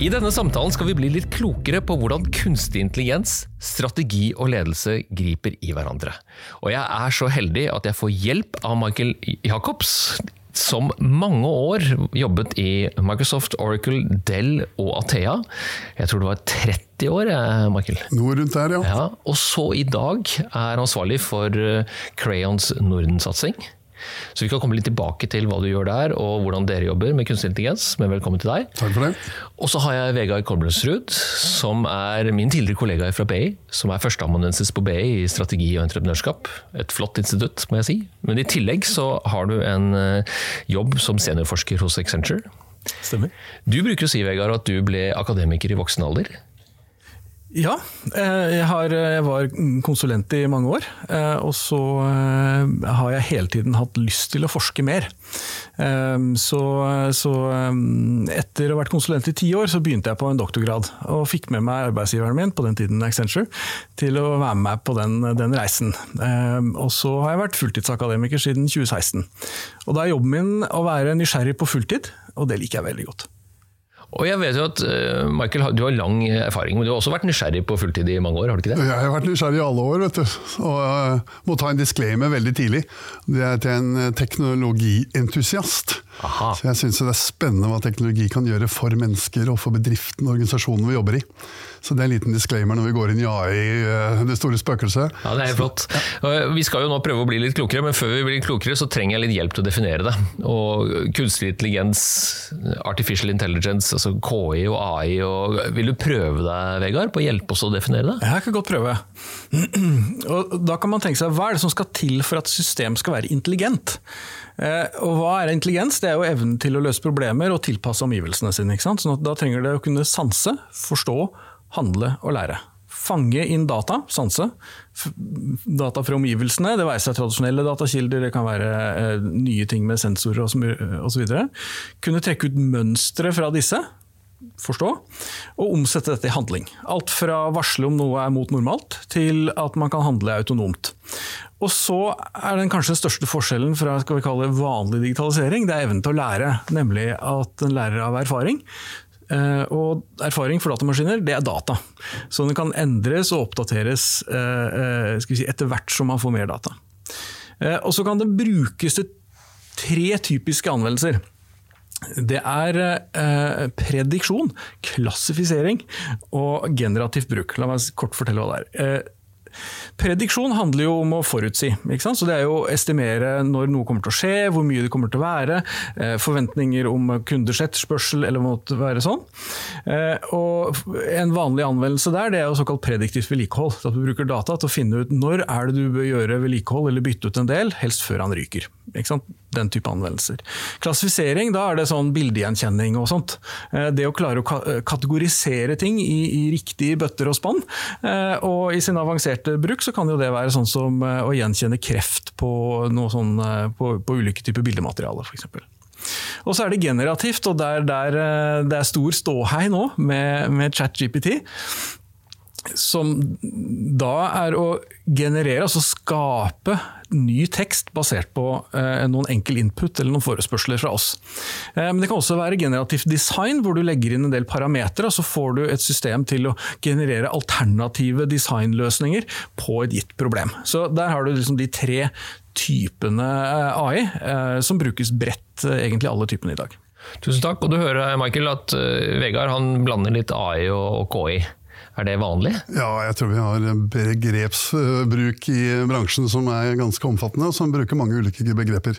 I denne samtalen skal vi bli litt klokere på hvordan kunstig intelligens, strategi og ledelse griper i hverandre. Og jeg er så heldig at jeg får hjelp av Michael Jacobs, som mange år jobbet i Microsoft, Oracle, Dell og Athea. Jeg tror det var 30 år, Michael. Noe rundt der, ja. ja og så i dag er ansvarlig for eh, Crayons Norden-satsing. Så vi kan komme litt tilbake til hva du gjør der, og hvordan dere jobber med kunstig intelligens. Men velkommen til deg. Takk for det. Og så har jeg Vegard Kolbrensrud, som er min tidligere kollega fra BI. Som er førsteamanuensis på BI i strategi og entreprenørskap. Et flott institutt, må jeg si. Men i tillegg så har du en eh, jobb som seniorforsker hos Accenture. Stemmer. Du bruker å si, Vegard, at du ble akademiker i voksen alder. Ja, eh, jeg, har, eh, jeg, var konsulent i mange år. Eh, og så har jeg hele tiden hatt lyst til å forske mer. Så, så etter å ha vært konsulent i ti år, så begynte jeg på en doktorgrad. Og fikk med meg arbeidsgiveren min, på den tiden Accenture, til å være med på den, den reisen. Og så har jeg vært fulltidsakademiker siden 2016. Og da er jobben min å være nysgjerrig på fulltid, og det liker jeg veldig godt. Og jeg vet jo at Michael, Du har lang erfaring, men du har også vært nysgjerrig på fulltid i mange år? har du ikke det? Jeg har vært nysgjerrig i alle år, vet du. Og jeg må ta en disclaimer veldig tidlig. Det er til en teknologientusiast. Aha. Så jeg syns det er spennende hva teknologi kan gjøre for mennesker og for bedriften og organisasjonen vi jobber i. Så det er en liten disclaimer når vi går inn i AI, det store spøkelset. Ja, det er helt flott. Vi skal jo nå prøve å bli litt klokere, men før vi blir klokere så trenger jeg litt hjelp til å definere det. Og kunstig intelligens, artificial intelligence, altså KI og AI. Og vil du prøve deg, Vegard, på å hjelpe oss å definere det? Jeg kan godt prøve. Og da kan man tenke seg, Hva er det som skal til for at system skal være intelligent? Og hva er intelligens? Det er jo evnen til å løse problemer og tilpasse omgivelsene sine. Ikke sant? Sånn da trenger det å kunne sanse, forstå, handle og lære. Fange inn data, sanse. Data fra omgivelsene, det være seg tradisjonelle datakilder, det kan være eh, nye ting med sensorer osv. Kunne trekke ut mønstre fra disse, forstå, og omsette dette i handling. Alt fra varsle om noe er mot normalt, til at man kan handle autonomt. Og så er den kanskje den største forskjellen fra skal vi kalle vanlig digitalisering, det er evnen til å lære. Nemlig at en lærer av erfaring. Og erfaring for datamaskiner, det er data. Så den kan endres og oppdateres si, etter hvert som man får mer data. Og så kan det brukes til tre typiske anvendelser. Det er eh, prediksjon, klassifisering og generativt bruk. La meg kort fortelle hva det er. Eh, Prediksjon handler jo om å forutsi. Så Det er jo å estimere når noe kommer til å skje, hvor mye det kommer til å være, forventninger om kunders etterspørsel eller måtte være sånn. Og En vanlig anvendelse der det er jo såkalt prediktivt vedlikehold. At du bruker data til å finne ut når er det du bør gjøre vedlikehold eller bytte ut en del, helst før han ryker. Den type anvendelser. Klassifisering, da er det sånn bildegjenkjenning og sånt. Det å klare å kategorisere ting i, i riktige bøtter og spann. Og i sin avanserte bruk så kan jo det være sånn som å gjenkjenne kreft på, sånn, på, på ulike typer bildemateriale, f.eks. Og så er det generativt, og der, der, det er stor ståhei nå med, med ChatGPT. Som da er å generere, altså skape ny tekst basert på eh, noen enkel input eller noen forespørsler fra oss. Eh, men det kan også være generativt design, hvor du legger inn en del parametere, og så får du et system til å generere alternative designløsninger på et gitt problem. Så der har du liksom de tre typene AI eh, som brukes bredt, egentlig alle typene i dag. Tusen takk. Og du hører Michael, at Vegard han blander litt AI og KI. Er det vanlig? Ja, jeg tror vi har begrepsbruk i bransjen som er ganske omfattende, og som bruker mange ulike begreper.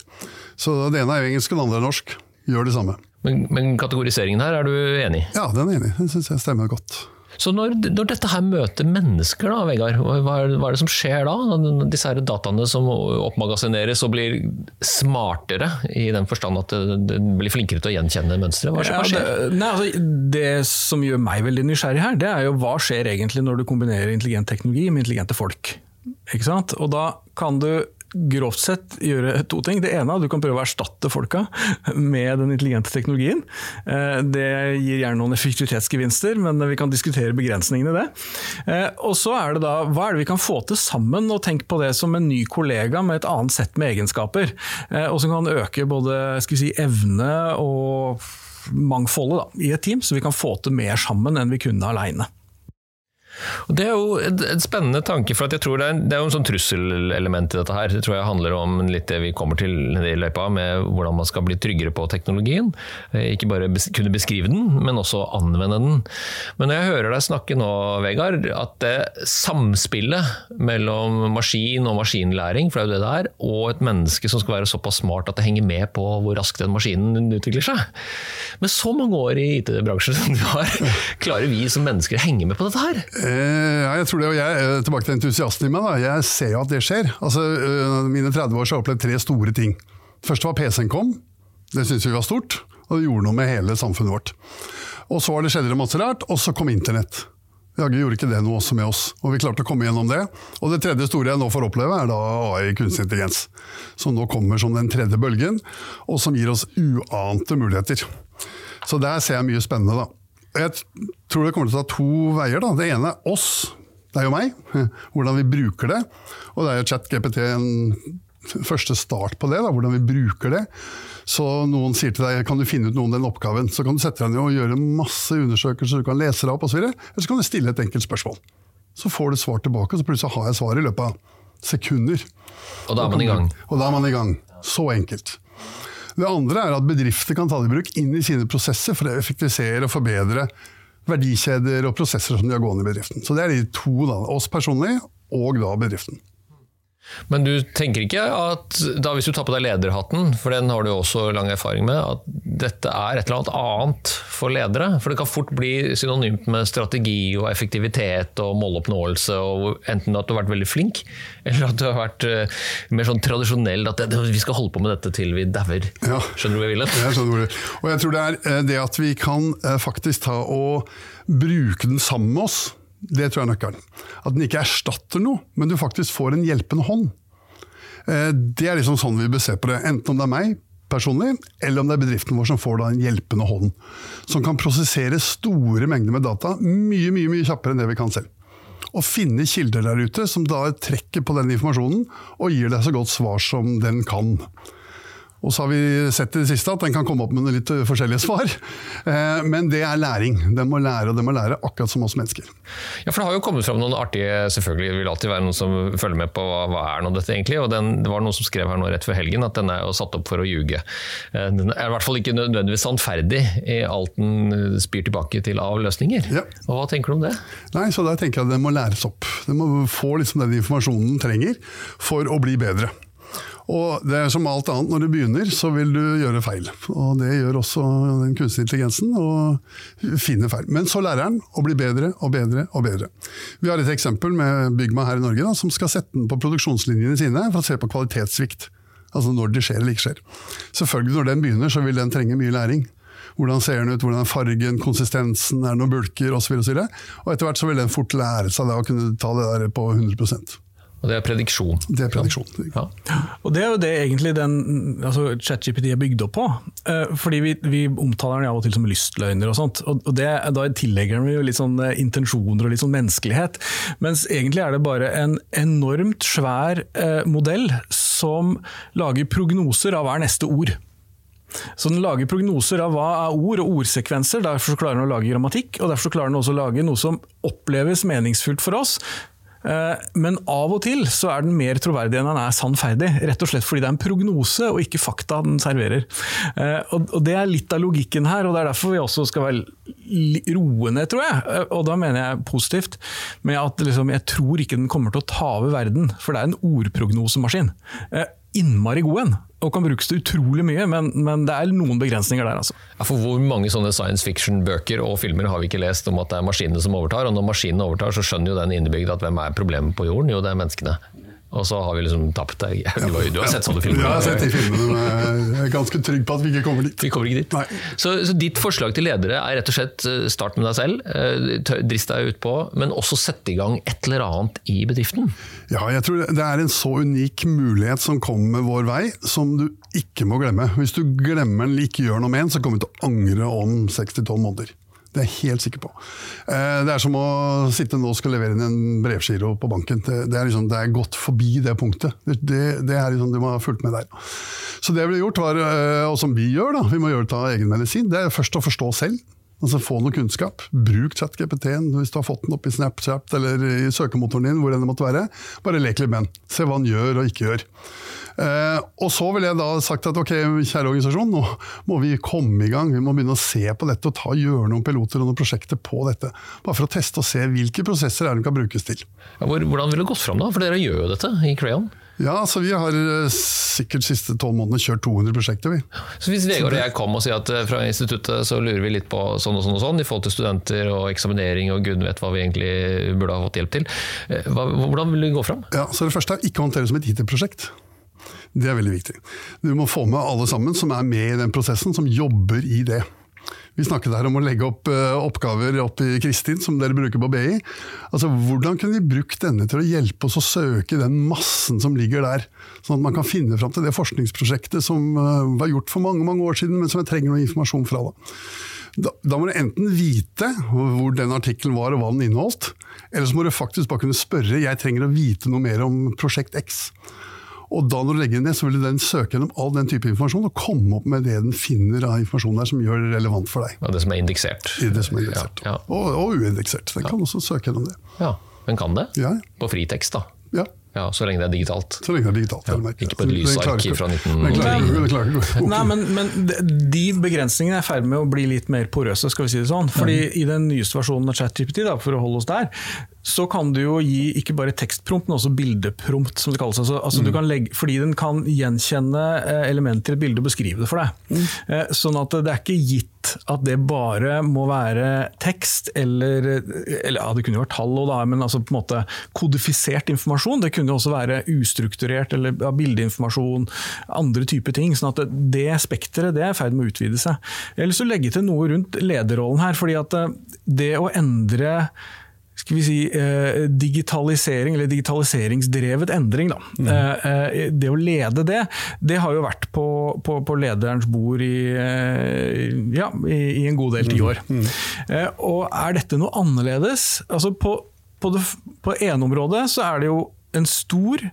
Så det ene er jo engelsk, og det andre er norsk. Gjør det samme. Men, men kategoriseringen her, er du enig? Ja, den er enig. Den syns jeg stemmer godt. Så når, når, dette her møter mennesker, da, Vegard, hva er, hva er, det som skjer da? Disse her dataene som oppmagasineres og blir smartere, i den forstand at det, blir flinkere til å gjenkjenne mønstre? Hva skjer? Ja, det, nei, altså, det som gjør meg veldig nysgjerrig her, det er jo hva skjer egentlig når du kombinerer intelligent teknologi med intelligente folk. Ikke sant? Og da kan du grovt sett gjøre to ting. Det ene er at du kan prøve å erstatte folka med den intelligente teknologien. Eh, det gir gjerne noen effektivitetsgevinster, men vi kan diskutere begrensningene i det. Eh, og så er det da, hva er det vi kan få til sammen, og tenk på det som en ny kollega med et annet sett med egenskaper. Eh, og som kan øke både skal vi si, evne og mangfoldet da, i et team, så vi kan få til mer sammen enn vi kunne aleine. Og Det er jo en spennende tanke, for jeg tror det er, det er jo en sånn trusselelement i dette her. Det tror jeg handler om litt det vi kommer til i løypa, med hvordan man skal bli tryggere på teknologien. Eh, ikke bare kunne beskrive den, men også anvende den. Men når jeg hører deg snakke nå, Vegard, at det samspillet mellom maskin og maskinlæring, for det er jo det det er, og et menneske som skal være såpass smart at det henger med på hvor raskt den maskinen utvikler seg. Med så mange år i IT-bransjen som du har, klarer vi som mennesker å henge med på dette her? Eh, ja, jeg tror det, og jeg, eh, Tilbake til entusiasten i meg. Da. Jeg ser jo at det skjer. Altså, øh, mine 30 år så har jeg opplevd tre store ting. Først var PC-en kom. Det syntes vi var stort, og det gjorde noe med hele samfunnet vårt. Og Så var det skjedde det masse rart, og så kom internett. Jaggu gjorde ikke det noe også med oss, og vi klarte å komme gjennom det. Og det tredje store jeg nå får oppleve, er da AI, kunstig intelligens. Som nå kommer som den tredje bølgen, og som gir oss uante muligheter. Så der ser jeg mye spennende, da. Jeg tror det kommer til å ta to veier. Da. Det ene er oss, det er jo meg. Hvordan vi bruker det. Og det er jo ChatGPT en første start på det, da, hvordan vi bruker det. Så noen sier til deg kan du finne ut noe om den oppgaven, så kan du sette deg ned og gjøre masse undersøkelser, du kan lese deg opp osv. Eller så kan du stille et enkelt spørsmål. Så får du svar tilbake, og så plutselig har jeg svar i løpet av sekunder. Og da er man i gang. Og da er man i gang. Så enkelt. Det andre er at bedrifter kan ta det i bruk inn i sine prosesser for å effektivisere og forbedre verdikjeder og prosesser som de har gående i bedriften. Så det er de to, da. Oss personlig, og da bedriften. Men du tenker ikke at da hvis du tar på deg lederhatten, for den har du også lang erfaring med, at dette er et eller annet annet for ledere? For det kan fort bli synonymt med strategi og effektivitet og måloppnåelse, og enten at du har vært veldig flink, eller at du har vært uh, mer sånn tradisjonell, at vi skal holde på med dette til vi dauer. Ja. Skjønner du hva jeg vil? Jeg skjønner det. Og jeg tror det er eh, det at vi kan eh, faktisk ta og bruke den sammen med oss. Det tror jeg er nøkkelen. At den ikke erstatter noe, men du faktisk får en hjelpende hånd. Eh, Det er liksom sånn vi bør se på det. Enten om det er meg personlig, eller om det er bedriften vår som får da en hjelpende hånd. Som kan prosessere store mengder med data mye, mye, mye kjappere enn det vi kan selv. Og finne kilder der ute som da trekker på den informasjonen og gir deg så godt svar som den kan. Og så har vi sett i det siste at den kan komme opp med litt forskjellige svar. Eh, Men det er læring. Den må lære, og den må lære akkurat som oss mennesker. Ja, for Det har jo kommet fram noen artige Selvfølgelig vil alltid være noen som følger med på hva, hva er nå dette egentlig. og den, Det var noen som skrev her nå rett før helgen at den er jo satt opp for å ljuge. Eh, Den er i hvert fall ikke nødvendigvis sannferdig i alt den spyr tilbake til av løsninger. Ja. Og Hva tenker du om det? Nei, så der tenker jeg at Den må læres opp. Den må få liksom den informasjonen den trenger for å bli bedre. Og det er som alt annet, når du begynner, så vil du gjøre feil. Og det gjør også den kunstige intelligensen, og finner feil. Men så lærer den å bli bedre og bedre og bedre. Vi har et eksempel med Bygma her i Norge, da, som skal sette den på produksjonslinjene sine for å se på kvalitetssvikt. Altså når det skjer eller ikke skjer. Selvfølgelig når den begynner, så vil den trenge mye læring. Hvordan ser den ut, hvordan er fargen, konsistensen, er det noen bulker osv. Og, og etter hvert så vil den fort lære seg det å kunne ta det der på 100 Og det er prediksjon. Det er prediksjon. Ja. Og Det er jo det egentlig den altså ChatGPT er bygd opp på. Eh, fordi vi, vi omtaler den av og til som lystløgner og sånt. Og og det, Da tillegger den jo litt sånn eh, intensjoner og litt sånn menneskelighet. Mens egentlig er det bare en enormt svær eh, modell som lager prognoser av hva er neste ord. Så den lager prognoser av hva er ord og ordsekvenser, derfor så klarer den å lage grammatikk, og derfor så klarer den også å lage noe som oppleves meningsfullt for oss. Eh, Men av og til så er den mer troverdig enn den er sannferdig, rett og slett fordi det er en prognose og ikke fakta den serverer. Eh, Og det er litt av logikken her, og det er derfor vi også skal være roende, tror jeg. Eh, Og da mener jeg positivt, med at liksom, jeg tror ikke den kommer til å ta over verden, for det er en ordprognosemaskin. Innmari god en, og kan brukes til utrolig mye, men, men det er noen begrensninger der, altså. Ja, for Hvor mange sånne science fiction-bøker og filmer har vi ikke lest om at det er maskinene som overtar? Og når maskinene overtar, så skjønner jo den innebygd at hvem er problemet på jorden? Jo, det er menneskene. Og så har vi liksom tapt deg. Du har, du har sett sånne filmer? Ja, jeg har sett de filmene, men jeg er ganske trygg på at vi ikke kommer dit. Vi kommer ikke dit. Så, så ditt forslag til ledere er rett og slett eh, start med deg selv, eh, drist deg utpå, men også sette i gang et eller annet i bedriften. Ja, jeg tror det er en så unik mulighet som kommer vår vei, som du ikke må glemme. Hvis du glemmer den eller ikke gjør noe med den, så kommer du til å angre om 6-12 måneder. Det er jeg helt sikker på. Eh, Det er som å sitte nå og skal levere inn en brevgiro på banken. Det, er liksom, det er gått forbi det punktet. Det, det, det er liksom, Du må ha fulgt med der. Så det har gjort, var, eh, og som vi gjør, da, vi må gjøre det av egen medisin, det er først å forstå selv. Altså Få noe kunnskap. Bruk ChatGPT-en hvis du har fått den opp i Snapchat eller i søkemotoren din. hvor det måtte være. Bare lek litt med den. Se hva den gjør og ikke gjør. Eh, og så ville jeg da sagt at ok, kjære organisasjon, nå må vi komme i gang. Vi må begynne å se på dette og ta, gjøre noen piloter og noen prosjekter på dette. Bare for å teste og se hvilke prosesser er det kan brukes til. Ja, Hvor, hvordan ville det gått fram da? For dere gjør jo dette i Crayon. Ja, så Vi har eh, sikkert siste tolv månedene kjørt 200 prosjekter. vi. Så hvis Vegard og jeg kom og sier at eh, fra instituttet så lurer vi litt på sånn og sånn og sånn i forhold til studenter og eksaminering og gud vet hva vi egentlig burde ha fått hjelp til, hvordan vil det gå fram? Ja, så Det første er ikke håndtere det som et IT-prosjekt. Det er veldig viktig. Du må få med alle sammen som er med i den prosessen, som jobber i det. Vi snakket her om å legge opp eh, oppgaver opp i Kristin, som dere bruker på BI. Altså, Hvordan kunne vi brukt denne til å hjelpe oss å søke den massen som ligger der? Sånn at man kan finne fram til det forskningsprosjektet som eh, var gjort for mange mange år siden, men som jeg trenger noe informasjon fra. Da. Da, da må du enten vite hvor den artikkelen var og hva den inneholdt, eller så må du faktisk bare kunne spørre jeg trenger å vite noe mer om prosjekt X. Og da når du legger inn det, så vil den søke gjennom all den type informasjon og komme opp med det den finner av informasjon der som gjør det relevant for deg. Ja, det som er indeksert. I det som er indeksert. Ja, ja. Og, og uindeksert. Den kan også søke gjennom det. Ja, Den kan det? Ja, På fritekst, da. ja. Ja, Så lenge det er digitalt. Så lenge det er digitalt. ja, ikke på et lysark fra 19 Den klarer ikke- den klarer ikke å gå- Nei, men, men de- de begrensningene er i ferd med å bli litt mer porøse, skal vi si det sånn. Fordi i den nyeste versjonen av ChatGPT, for å holde oss der, så kan du jo gi ikke bare tekstprompt, men også bildeprompt, som det kalles. Altså, altså mm. legge, fordi den kan gjenkjenne eh, elementer i et bilde og beskrive det for deg. Mm. Sånn at det er ikke gitt at det bare må være tekst, eller, eller ja, det kunne jo vært tall da, men altså på en måte kodifisert informasjon. Det kunne jo også være ustrukturert, eller ja, bildeinformasjon, andre typer ting. sånn at det, det spekteret det er i ferd med å utvide seg. Jeg har lyst til å legge til noe rundt lederrollen her. fordi at eh, det å endre skal vi si, eh, digitalisering, eller digitaliseringsdrevet endring. Da. Mm. eh, det å lede det, det har jo vært på, på, på lederens bord i, eh, ja, i, i en god del tiår. Eh, og er dette noe annerledes? Altså på, på det på ene området så er det jo en stor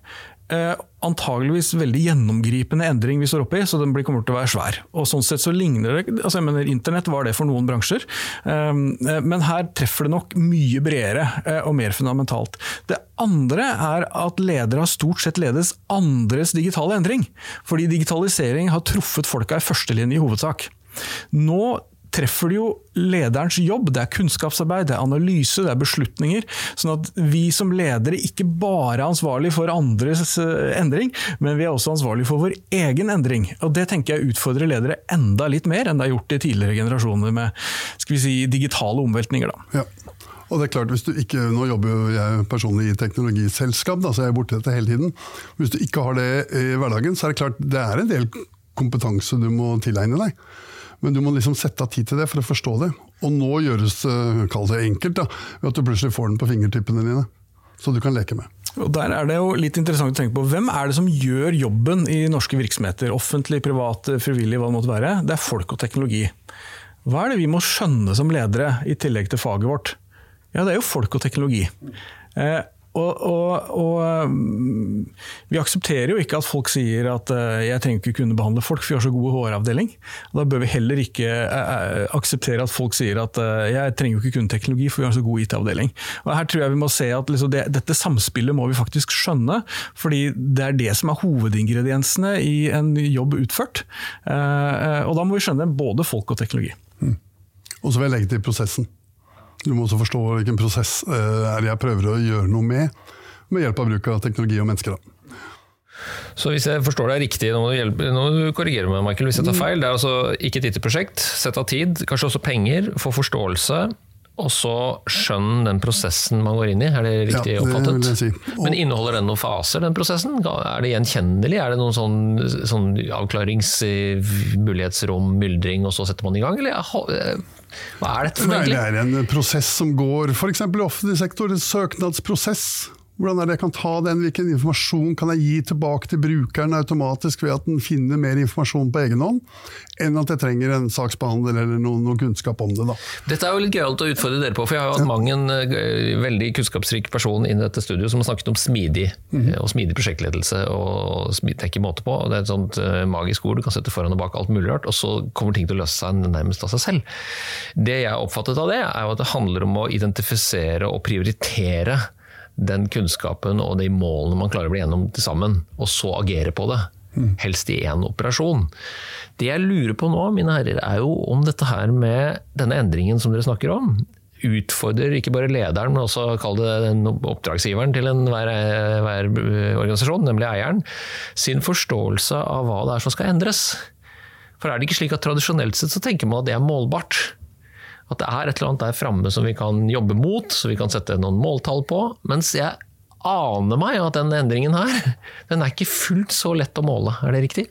eh, antageligvis veldig gjennomgripende endring vi står oppe i, så den kommer til å være svær. Og sånn sett så ligner det altså jeg mener Internett var det for noen bransjer, um, eh, men her treffer det nok mye bredere eh, og mer fundamentalt. Det andre er at ledere har stort sett ledes andres digitale endring, fordi digitalisering har truffet folka i førstelinje i hovedsak. Nå treffer det jo lederens jobb. Det er kunnskapsarbeid, det er analyse, det er beslutninger. Sånn at vi som ledere ikke bare er ansvarlig for andres eh, endring, men vi er også ansvarlig for vår egen endring. Og Det tenker jeg utfordrer ledere enda litt mer enn det er gjort i tidligere generasjoner med skal vi si, digitale omveltninger. Da. Ja. Og det er klart, hvis du ikke, Nå jobber jo jeg personlig i teknologiselskap, da, så jeg er borti dette hele tiden. Hvis du ikke har det i hverdagen, så er det klart det er en del kompetanse du må tilegne deg. Men du må liksom sette av tid til det for å forstå det. Og nå gjøres kall det enkelt, da, ved at du plutselig får den på fingertippene dine. Så du kan leke med. Og Der er det jo litt interessant å tenke på hvem er det som gjør jobben i norske virksomheter? Offentlig, privat, frivillig, hva det måtte være. Det er folk og teknologi. Hva er det vi må skjønne som ledere, i tillegg til faget vårt? Ja, det er jo folk og teknologi. Eh, og, og, og um, vi aksepterer jo ikke at folk sier at uh, jeg trenger ikke kunne behandle folk, for vi har så god HR-avdeling. Da bør vi heller ikke uh, akseptere at folk sier at jeg trenger jo ikke kunne teknologi, for vi har så god IT-avdeling. Og Her tror jeg vi må se at liksom, det, dette samspillet må vi faktisk skjønne, fordi det er det som er hovedingrediensene i en jobb utført. og da må vi skjønne både folk og teknologi. Og så vil jeg legge til prosessen. Du må også forstå hvilken prosess eh, er jeg prøver å gjøre noe med, med hjelp av bruk av teknologi og mennesker. Da. Så hvis jeg forstår deg riktig, nå må du, hjelpe, nå må du korrigere meg, Michael, hvis jeg tar feil. Det er altså ikke et lite prosjekt, sett av tid, kanskje også penger, få forståelse, og så skjønn den prosessen man går inn i. Er det riktig Ja, det oppfattet? si. Og- Men inneholder den noen faser, den prosessen? Er det gjenkjennelig? Er det noen sånn, sånn avklaringsmulighetsrom, myldring, og så setter man i gang? Eller hva er dette for noe det er en prosess som går f.eks. i offentlig sektor, en søknadsprosess. Hvordan er det jeg kan ta den, Hvilken informasjon kan jeg gi tilbake til brukeren automatisk ved at den finner mer informasjon på egen hånd, enn at jeg trenger en saksbehandler eller noe, noe kunnskap om det. da. Dette er jo litt gøyalt å utfordre dere på, for jeg har jo hatt mang en eh, veldig kunnskapsrik person inn i dette studioet som har snakket om smidig, mm -hmm. og smidig prosjektledelse. og Det er ikke måte på. Det er et sånt eh, magisk ord du kan sette foran og bak alt mulig rart, og så kommer ting til å løse seg nærmest av seg selv. Det jeg har oppfattet av det, er jo at det handler om å identifisere og prioritere den kunnskapen og de målene man klarer å bli gjennom til sammen, og så agere på det. Helst i én operasjon. Det jeg lurer på nå, mine herrer, er jo om dette her med denne endringen som dere snakker om, utfordrer ikke bare lederen, men også kall det den oppdragsgiveren til enhver hver organisasjon, nemlig eieren, sin forståelse av hva det er som skal endres. For er det ikke slik at tradisjonelt sett så tenker man at det er målbart? At det er et eller annet der framme som vi kan jobbe mot, så vi kan sette noen måltall på. Mens jeg aner meg at den endringen her, den er ikke fullt så lett å måle. Er det riktig?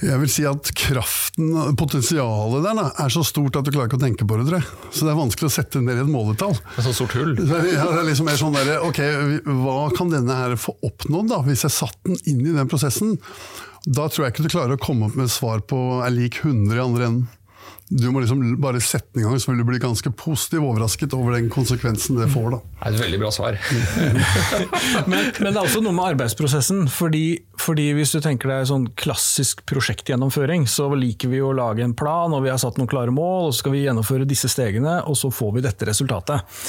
Jeg vil si at kraften, potensialet der, da, er så stort at du klarer ikke å tenke på det, tror jeg. Så det er vanskelig å sette ned i et måletall. Et sånt sort hull. Så Ja, det er liksom mer sånn der, ok, Hva kan denne her få oppnådd, da, hvis jeg satt den inn i den prosessen? Da tror jeg ikke du klarer å komme opp med svar på er lik 100 i andre enden. Du må liksom bare sette den i gang, så vil du bli ganske positivt overrasket over den konsekvensen det får. da. Det er et veldig bra svar. Men, men det er også noe med arbeidsprosessen. Fordi, fordi Hvis du tenker deg sånn klassisk prosjektgjennomføring, så liker vi å lage en plan, og vi har satt noen klare mål, og så skal vi gjennomføre disse stegene, og så får vi dette resultatet.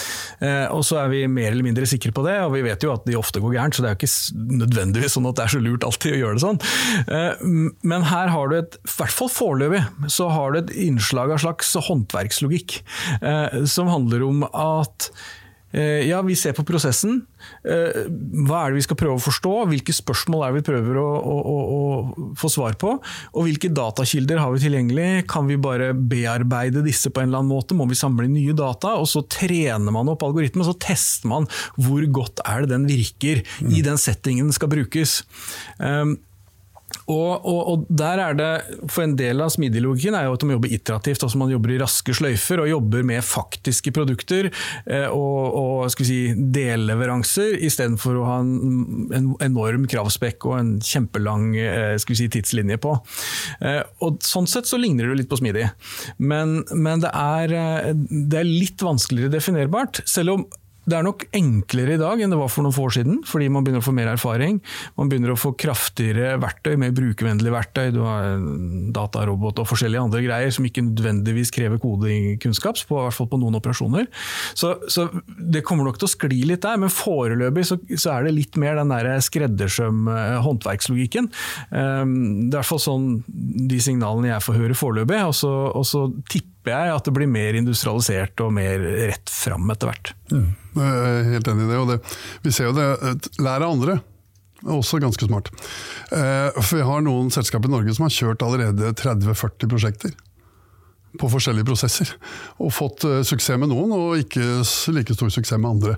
Eh, og så er vi mer eller mindre sikre på det, og vi vet jo at de ofte går gærent, så det er jo ikke nødvendigvis sånn at det er så lurt alltid å gjøre det sånn. Eh, men her har du et, i hvert fall foreløpig, så har du et innslag av slags håndverkslogikk, eh, som handler om at Eh, Ja, vi ser på prosessen. Eh, Hva er det vi skal prøve å forstå? Hvilke spørsmål er det vi prøver å, å, å, få svar på? Og hvilke datakilder har vi tilgjengelig? Kan vi bare bearbeide disse på en eller annen måte? Må vi samle nye data? Og så trener man opp algoritmen, og så tester man hvor godt er det den virker i den settingen den skal brukes. Og, og, og der er det, for En del av smidig-logikken er jo at man jobber iterativt. altså Man jobber i raske sløyfer og jobber med faktiske produkter eh, og, og skal vi si, delleveranser, istedenfor å ha en, en enorm kravspekk og en kjempelang eh, skal vi si, tidslinje på. Eh, og Sånn sett så ligner det litt på smidig, men, men det, er, det er litt vanskeligere definerbart. Selv om det er nok enklere i dag enn det var for noen få år siden, fordi man begynner å få mer erfaring. Man begynner å få kraftigere verktøy, mer brukervennlige verktøy. Du har datarobot og forskjellige andre greier som ikke nødvendigvis krever kodekunnskap, i hvert fall på noen operasjoner. Så, så det kommer nok til å skli litt der, men foreløpig så, så er det litt mer den der skreddersøm-håndverkslogikken. Um, det er i hvert fall sånn de signalene jeg får høre foreløpig, og så, og så tipper jeg at det blir mer industrialisert og mer rett fram etter hvert. Jeg er helt enig i det. og det, Vi ser jo det. Lær av andre. Også ganske smart. Eh, For Vi har noen selskaper i Norge som har kjørt allerede 30-40 prosjekter. På forskjellige prosesser. Og fått eh, suksess med noen, og ikke like stor suksess med andre.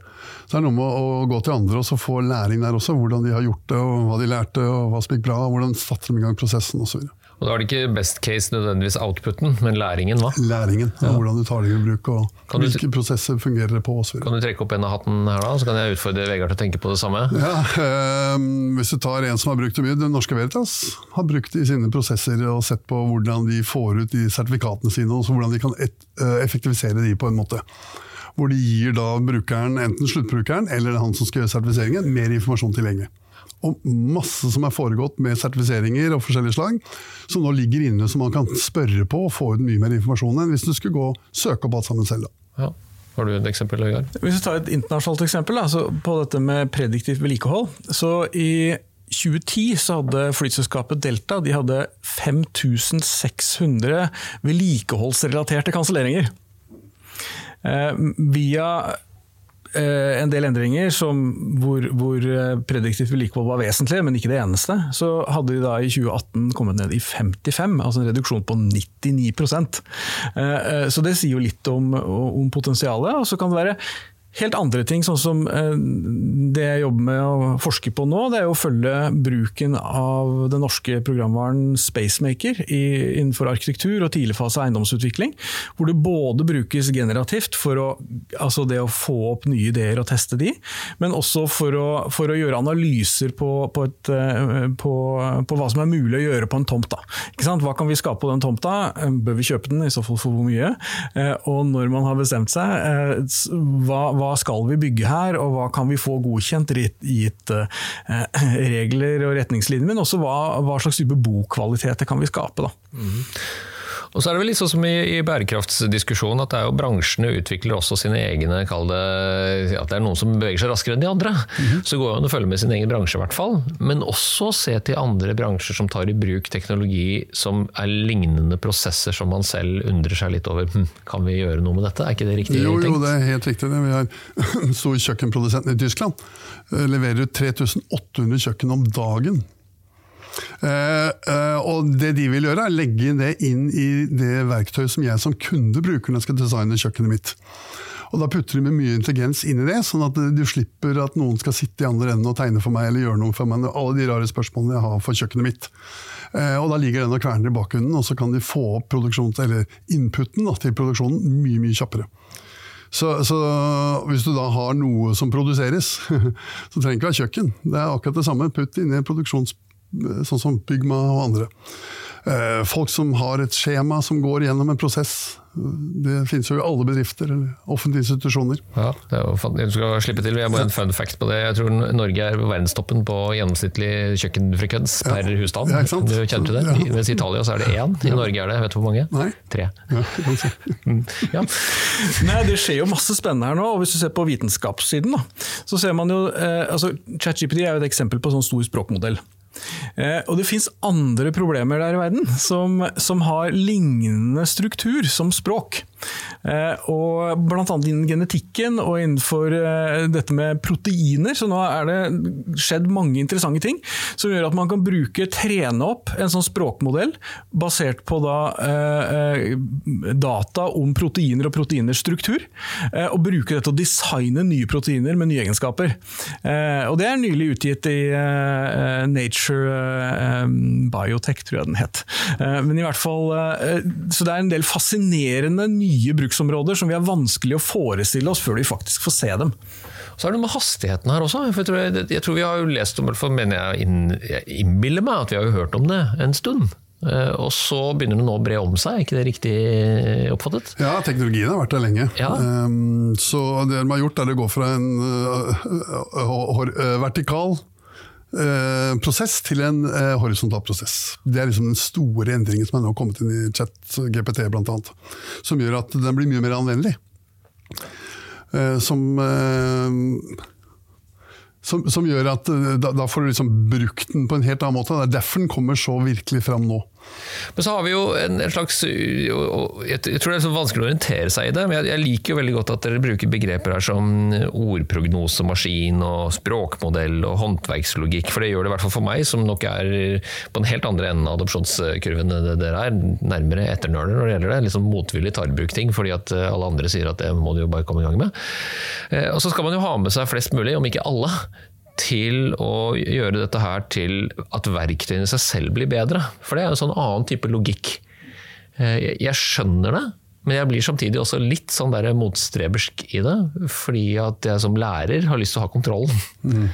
Så det er noe med å gå til andre og få læring der også. Hvordan de har gjort det, og hva de lærte, og hva som gikk bra. Hvordan satte de i gang prosessen osv. Og da er det ikke best case nødvendigvis outputen, men læringen, hva? Læringen. ja. Hvordan du tar det i bruk, og Kan du- hvilke prosesser fungerer det på Også. Kan du trekke opp en av hatten her da, så kan jeg utfordre Vegard til å tenke på det samme? Ja, øh, Hvis du tar en som har brukt det mye, Det Norske Veritas har brukt det i sine prosesser og sett på hvordan de får ut de sertifikatene sine, og så hvordan de kan et, øh, effektivisere de på en måte. Hvor de gir da brukeren, enten sluttbrukeren eller han som skal gjøre sertifiseringen, mer informasjon tilgjengelig. Og masse som er foregått med sertifiseringer og forskjellige slag, som nå ligger inne som man kan spørre på og få ut mye mer informasjon enn hvis du skulle gå og søke opp alt sammen selv. da. Ja. Har du et eksempel, Vegard? Hvis vi tar et internasjonalt eksempel da, så på dette med prediktivt vedlikehold. Så I 2010 så hadde flyselskapet Delta de hadde 5600 vedlikeholdsrelaterte kanselleringer. Eh, via en del endringer som, hvor, hvor eh, prediktivt vedlikehold var vesentlig, men ikke det eneste, så hadde de da i 2018 kommet ned i 55, altså en reduksjon på 99 eh, eh, Så det sier jo litt om, om potensialet. Og så kan det være helt andre ting, sånn som eh, det jeg jobber med å forske på nå, det er å følge bruken av den norske programvaren Spacemaker innenfor arkitektur og tidligfase eiendomsutvikling. Hvor det både brukes generativt for å, altså det å få opp nye ideer og teste de, men også for å, for å gjøre analyser på, på, et, eh, på, på, hva som er mulig å gjøre på en tomt. Hva kan vi skape på den tomta? Bør vi kjøpe den, i så fall for hvor mye? Eh, og når man har bestemt seg, hva, hva skal vi bygge her, og hva kan vi få godkjent gitt eh, regler og retningslinjer, men også hva, hva slags type bokvaliteter kan vi skape. da. Mm. Og så er det vel litt sånn som i, i bærekraftsdiskusjonen, at det er jo bransjene utvikler også sine egne Kall det at det er noen som beveger seg raskere enn de andre. Mm -hmm. Så går det an å følge med sin egen bransje, i hvert fall. Men også se til andre bransjer som tar i bruk teknologi som er lignende prosesser som man selv undrer seg litt over. Hm, kan vi gjøre noe med dette? Er ikke det riktig jo. Jo, det er helt riktig. Vi har en stor kjøkkenprodusent i Tyskland. Eh, leverer ut 3800 kjøkken om dagen. Uh, uh, og det de vil gjøre, er legge det inn i det verktøyet som jeg som kunde bruker når jeg skal designe kjøkkenet mitt. Og Da putter de med mye intelligens inn i det, sånn at du slipper at noen skal sitte i andre enden og tegne for meg eller gjøre noe for meg. Alle de rare spørsmålene jeg har for kjøkkenet mitt. Uh, og Da ligger den og kverner i bakgrunnen, og så kan de få opp inputen da, til produksjonen mye mye kjappere. Så, så, hvis du da har noe som produseres, så trenger det ikke være kjøkken. Det er akkurat det samme. Putt inn i produksjons sånn som Bygma og andre. Eh, folk som har et skjema som går gjennom en prosess. Det finnes jo i alle bedrifter eller offentlige institusjoner. Ja, det er jo, du skal slippe til, Jeg må ha en fun fact på det. Jeg tror Norge er verdenstoppen på gjennomsnittlig kjøkkenfrekvens per ja. husstand. Ja, du kjenner til det? Ja. Mens i Italia så er det én. I Norge er det vet du hvor mange? Nei. Tre. Ja, Nei, Det skjer jo masse spennende her nå. og Hvis du ser på vitenskapssiden, da, så ser man jo eh, altså ChatGPT er jo et eksempel på sånn stor språkmodell. Eh, og det fins andre problemer der i verden som, som har lignende struktur som språk. Eh, og blant annet innen genetikken og innenfor eh, dette med proteiner. Så nå er det skjedd mange interessante ting som gjør at man kan bruke, trene opp en sånn språkmodell basert på da, eh, data om proteiner og proteiners struktur. Og bruke det til å designe nye proteiner med nye egenskaper. Og det er nylig utgitt i Nature Biotech, tror jeg den het. Men i hvert fall, Så det er en del fascinerende nye nye bruksområder som vi har vanskelig å forestille oss før vi faktisk får se dem. Så er det noe med hastigheten her også. Jeg tror, jeg, jeg tror vi har jo lest om det, mener jeg, inn, jeg innbiller meg at vi har jo hørt om det en stund. Uh, og så begynner det nå å bre om seg, er ikke det riktig oppfattet? Ja, teknologien har vært der lenge. Ja. Um, så det de har gjort er å gå fra en uh, uh, vertikal Eh, prosess til en eh, horisontal prosess. Det er liksom den store endringen som er nå kommet inn i chat GPT bl.a. Som gjør at den blir mye mer anvendelig. Eh, som, eh, som, som gjør at eh, da, da, får du liksom brukt den på en helt annen måte. Det er derfor den kommer så virkelig fram nå. Men så har vi jo en, en slags Jeg tror det er så vanskelig å orientere seg i det, men jeg, liker jo veldig godt at dere bruker begreper her som ordprognosemaskin og språkmodell og håndverkslogikk, for det gjør det i hvert fall for meg, som nok er på den helt andre enden av adopsjonskurven dere er, nærmere etternøler når det gjelder det. Liksom motvillig tar i bruk ting fordi at alle andre sier at det må du jo bare komme i gang med. Eh, og så skal man jo ha med seg flest mulig, om ikke alle, til å gjøre dette her til at verktøyene i seg selv blir bedre. For det er en sånn annen type logikk. Eh, jeg skjønner det, men jeg blir samtidig også litt sånn der motstrebersk i det. Fordi at jeg som lærer har lyst til å ha kontrollen. Mm.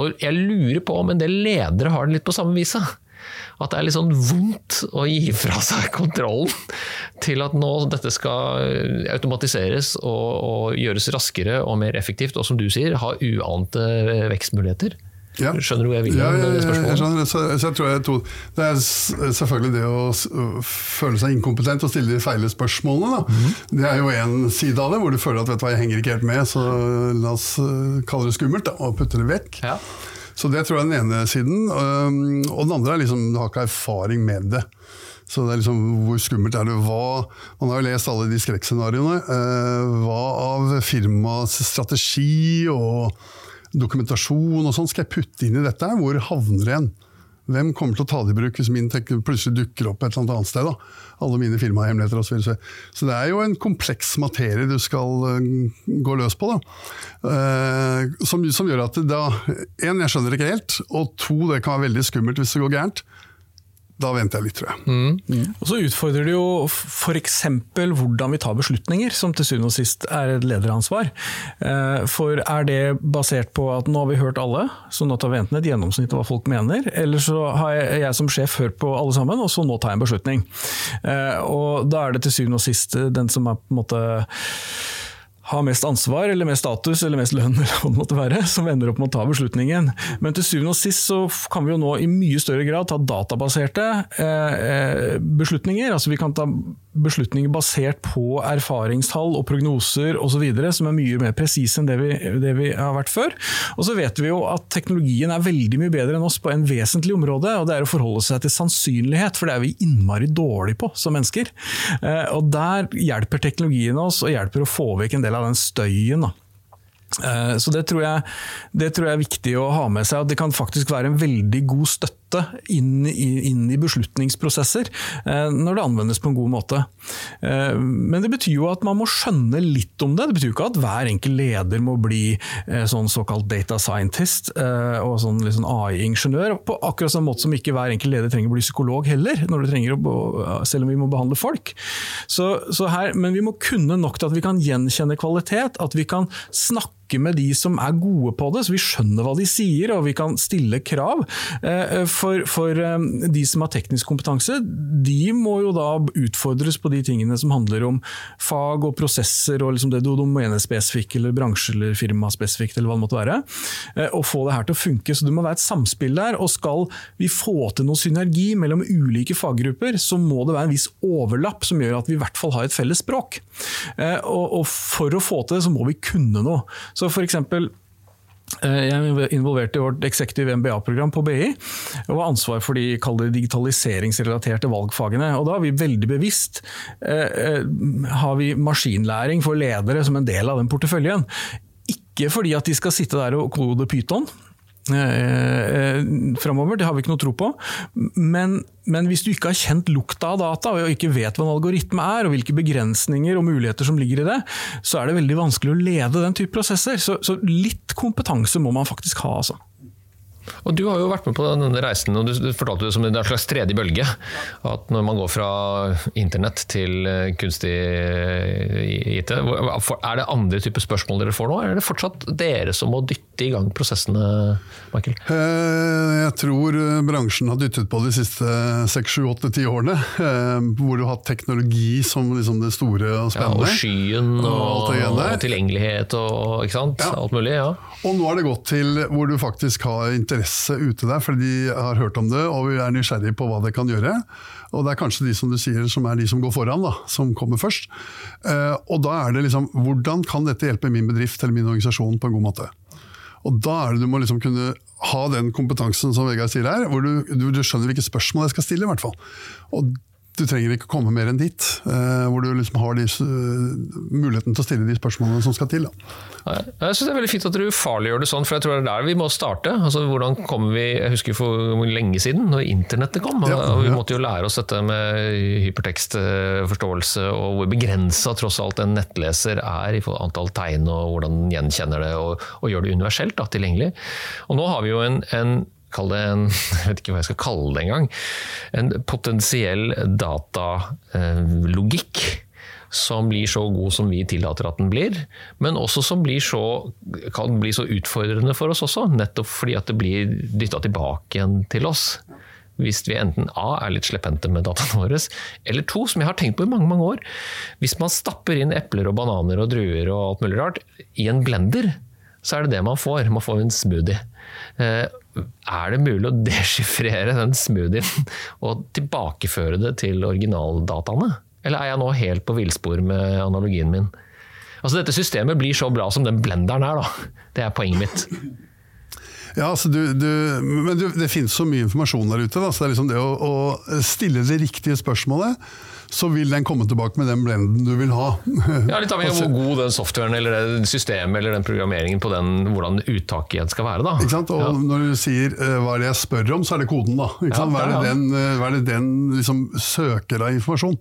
Og jeg lurer på om en del ledere har det litt på samme viset. At det er litt sånn vondt å gi fra seg kontrollen til at nå dette skal automatiseres og, og gjøres raskere og mer effektivt, og som du sier, ha uante vekstmuligheter. Ja. Skjønner du hvor jeg vil? Ja, ja, ja, jeg skjønner. Så, så jeg tror jeg to, det er selvfølgelig det å føle seg inkompetent og stille de feile spørsmålene. Mm. Det er jo én side av det, hvor du føler at vet du hva, jeg henger ikke helt med, så la oss kalle det skummelt da, og putte det vekk. Ja. Så det tror jeg er den ene siden. Og den andre er liksom, du har ikke erfaring med det. Så det er liksom, Hvor skummelt er det? Hva, man har jo lest alle de skrekkscenarioene. Uh, hva av firmaets strategi og dokumentasjon og sånn skal jeg putte inn i dette? Hvor havner igjen? Hvem kommer til å ta det i bruk hvis min teknologi plutselig dukker opp et eller annet sted? da? Alle mine firmahemmeligheter osv. Så, så det er jo en kompleks materie du skal uh, gå løs på. Uh, som, som, gjør at da, en, jeg skjønner ikke helt, og to, det kan være veldig skummelt hvis det går gærent da venter jeg litt, tror jeg. Mm. Og Så utfordrer det jo f.eks. hvordan vi tar beslutninger, som til syvende og sist er et lederansvar. Eh, for er det basert på at nå har vi hørt alle, så nå tar vi enten et gjennomsnitt av hva folk mener, eller så har jeg, jeg som sjef hørt på alle sammen, og så nå tar jeg en beslutning. Eh, og da er det til syvende og sist den som er på en måte har mest ansvar eller mest status eller mest lønn, eller hva det måtte være, som ender opp med å ta beslutningen. Men til syvende og sist så kan vi jo nå i mye større grad ta databaserte eh, eh beslutninger. Altså vi kan ta beslutninger basert på erfaringstall og prognoser osv. som er mye mer presise enn det vi, det vi, har vært før. Og så vet vi jo at teknologien er veldig mye bedre enn oss på en vesentlig område, og det er å forholde seg til sannsynlighet, for det er vi innmari dårlige på som mennesker. Eh, og der hjelper teknologien oss, og hjelper å få vekk en del av den støyen. da. Eh, så det tror, jeg, det tror, jeg, er viktig å ha med seg. at Det kan faktisk være en veldig god støtte inn inn i beslutningsprosesser eh, når det anvendes på en god måte. Eh, men det betyr jo at man må skjønne litt om det. Det betyr jo ikke at hver enkelt leder må bli sånn såkalt data scientist og sånn liksom AI-ingeniør. På akkurat samme måte som ikke hver enkelt leder trenger å bli psykolog heller, å, selv om vi må behandle folk. Så, så her, men vi må kunne nok til at vi kan gjenkjenne kvalitet, at vi kan snakke snakke med de som er gode på det, så vi skjønner hva de sier og vi kan stille krav. Eh, for, for eh, de som har teknisk kompetanse, de må jo da utfordres på de tingene som handler om fag og prosesser og liksom det domenespesifikke eller bransje- eller firmaspesifikt, eller hva det måtte være. Eh, og få det her til å funke. Så det må være et samspill der. Og skal vi få til noe synergi mellom ulike faggrupper, så må det være en viss overlapp som gjør at vi i hvert fall har et felles språk. Og for å få til det, så må vi kunne noe. Så for eksempel, eh, jeg er involvert i vårt Executive MBA-program på BI, og har ansvar for de digitaliseringsrelaterte valgfagene. Og da har vi veldig bevisst eh, eh, har vi maskinlæring for ledere som en del av den porteføljen. Ikke fordi at de skal sitte der og kode Python, eh, framover, det har vi ikke noe tro på. Men, men, hvis du ikke har kjent lukta av data, og ikke vet hva en algoritme er, og hvilke begrensninger og muligheter som ligger i det, så er det veldig vanskelig å lede den type prosesser. Så, så litt kompetanse må man faktisk ha, altså. Og Du har jo vært med på denne reisen, og du fortalte det som en slags tredje bølge. At når man går fra internett til eh, kunstig eh, IT, er det andre typer spørsmål dere får nå? Er det fortsatt dere som må dytte i gang prosessene, Michael? Eh, jeg tror bransjen har dyttet på de siste seks, sju, åtte, ti årene. Hvor du har hatt teknologi som liksom det store og spennende. Ja, og skyen og, og, og tilgjengelighet og ja. alt mulig. ja. Og nå har det gått til hvor du faktisk har interesse ute der, fordi de har hørt om det og er nysgjerrige på hva det kan gjøre. Og det er kanskje de som du sier, som er de som går foran, da, som kommer først. Eh, og da er det liksom, hvordan kan dette hjelpe min bedrift eller min organisasjon på en god måte? Og da er det du må liksom kunne ha den kompetansen som Vegard sier her, hvor du, du, du skjønner hvilke spørsmål jeg skal stille. i hvert fall. Og du trenger ikke komme mer enn dit, uh, hvor du liksom har de, uh, muligheten til å stille de spørsmålene som skal til. Da. Jeg synes Det er veldig fint at du farliggjør det sånn, for jeg tror det er der vi må starte. Altså, hvordan kom vi, Jeg husker for lenge siden, når internettet kom. Ja, og Vi måtte jo lære oss dette med hypertekstforståelse, og hvor begrensa tross alt en nettleser er i antall tegn, og hvordan den gjenkjenner det, og, og gjør det universelt da, tilgjengelig. Og nå har vi jo en, en kall det en Jeg vet ikke hva jeg skal kalle det engang. En potensiell datalogikk som blir så god som vi tillater at den blir, men også som så, kan bli så utfordrende for oss også. Nettopp fordi at det blir dytta tilbake igjen til oss. Hvis vi enten A er litt slepphendte med dataene våre, eller to, som jeg har tenkt på i mange mange år Hvis man stapper inn epler og bananer og druer og alt mulig rart i en blender, så er det det man får. Man får en smoothie. Er det mulig å deschiffrere den smoothien og tilbakeføre det til originaldataene? Eller er jeg nå helt på villspor med analogien min? Altså Dette systemet blir så bra som den blenderen er, da. Det er poenget mitt. Ja, altså du, du, men du, det finnes så mye informasjon der ute, da, så det er liksom det å, å stille det riktige spørsmålet, så vil den komme tilbake med den blenden du vil ha. Ja, Litt avhengig av hvor god den softwaren eller det systemet eller den programmeringen på den, hvordan uttaket igjen skal være. da. Ikke sant? Og Ja. når du sier eh, hva er det jeg spør om, så er det koden. da. Ikke sant? Hva er det den, hva er det den liksom søker av informasjon?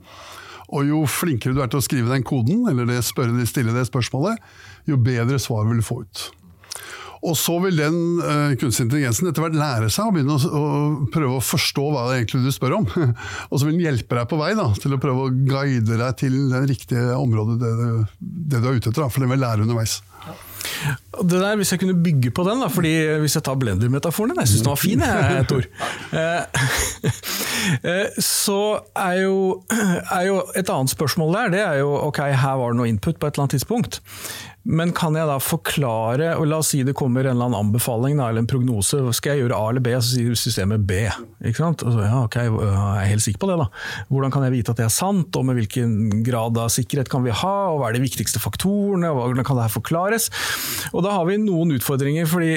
Og jo flinkere du er til å skrive den koden, eller det spørre, stille det spørsmålet, jo bedre svar vil du få ut. Og så vil den uh, kunstig intelligensen etter hvert lære seg å begynne å, å prøve å forstå hva det egentlig du spør om. og så vil den hjelpe deg på vei da, til å prøve å guide deg til det riktige området, det, det du er ute etter. Da, for den vil lære underveis. Det der, Hvis jeg kunne bygge på den, da, fordi hvis jeg tar blender-metaforen jeg syns den var fin, Tor. Eh, eh, Så er jo, er jo et annet spørsmål der, det er jo ok, her var det noe input på et eller annet tidspunkt. Men kan jeg da forklare, og la oss si det kommer en eller annen anbefaling eller en prognose, skal jeg gjøre A eller B, så sier systemet B. Ikke sant? Og så, ja, ok, jeg er helt sikker på det da. Hvordan kan jeg vite at det er sant, og med hvilken grad av sikkerhet kan vi ha, og hva er de viktigste faktorene, og hvordan kan det her forklares? Og da har vi noen utfordringer, fordi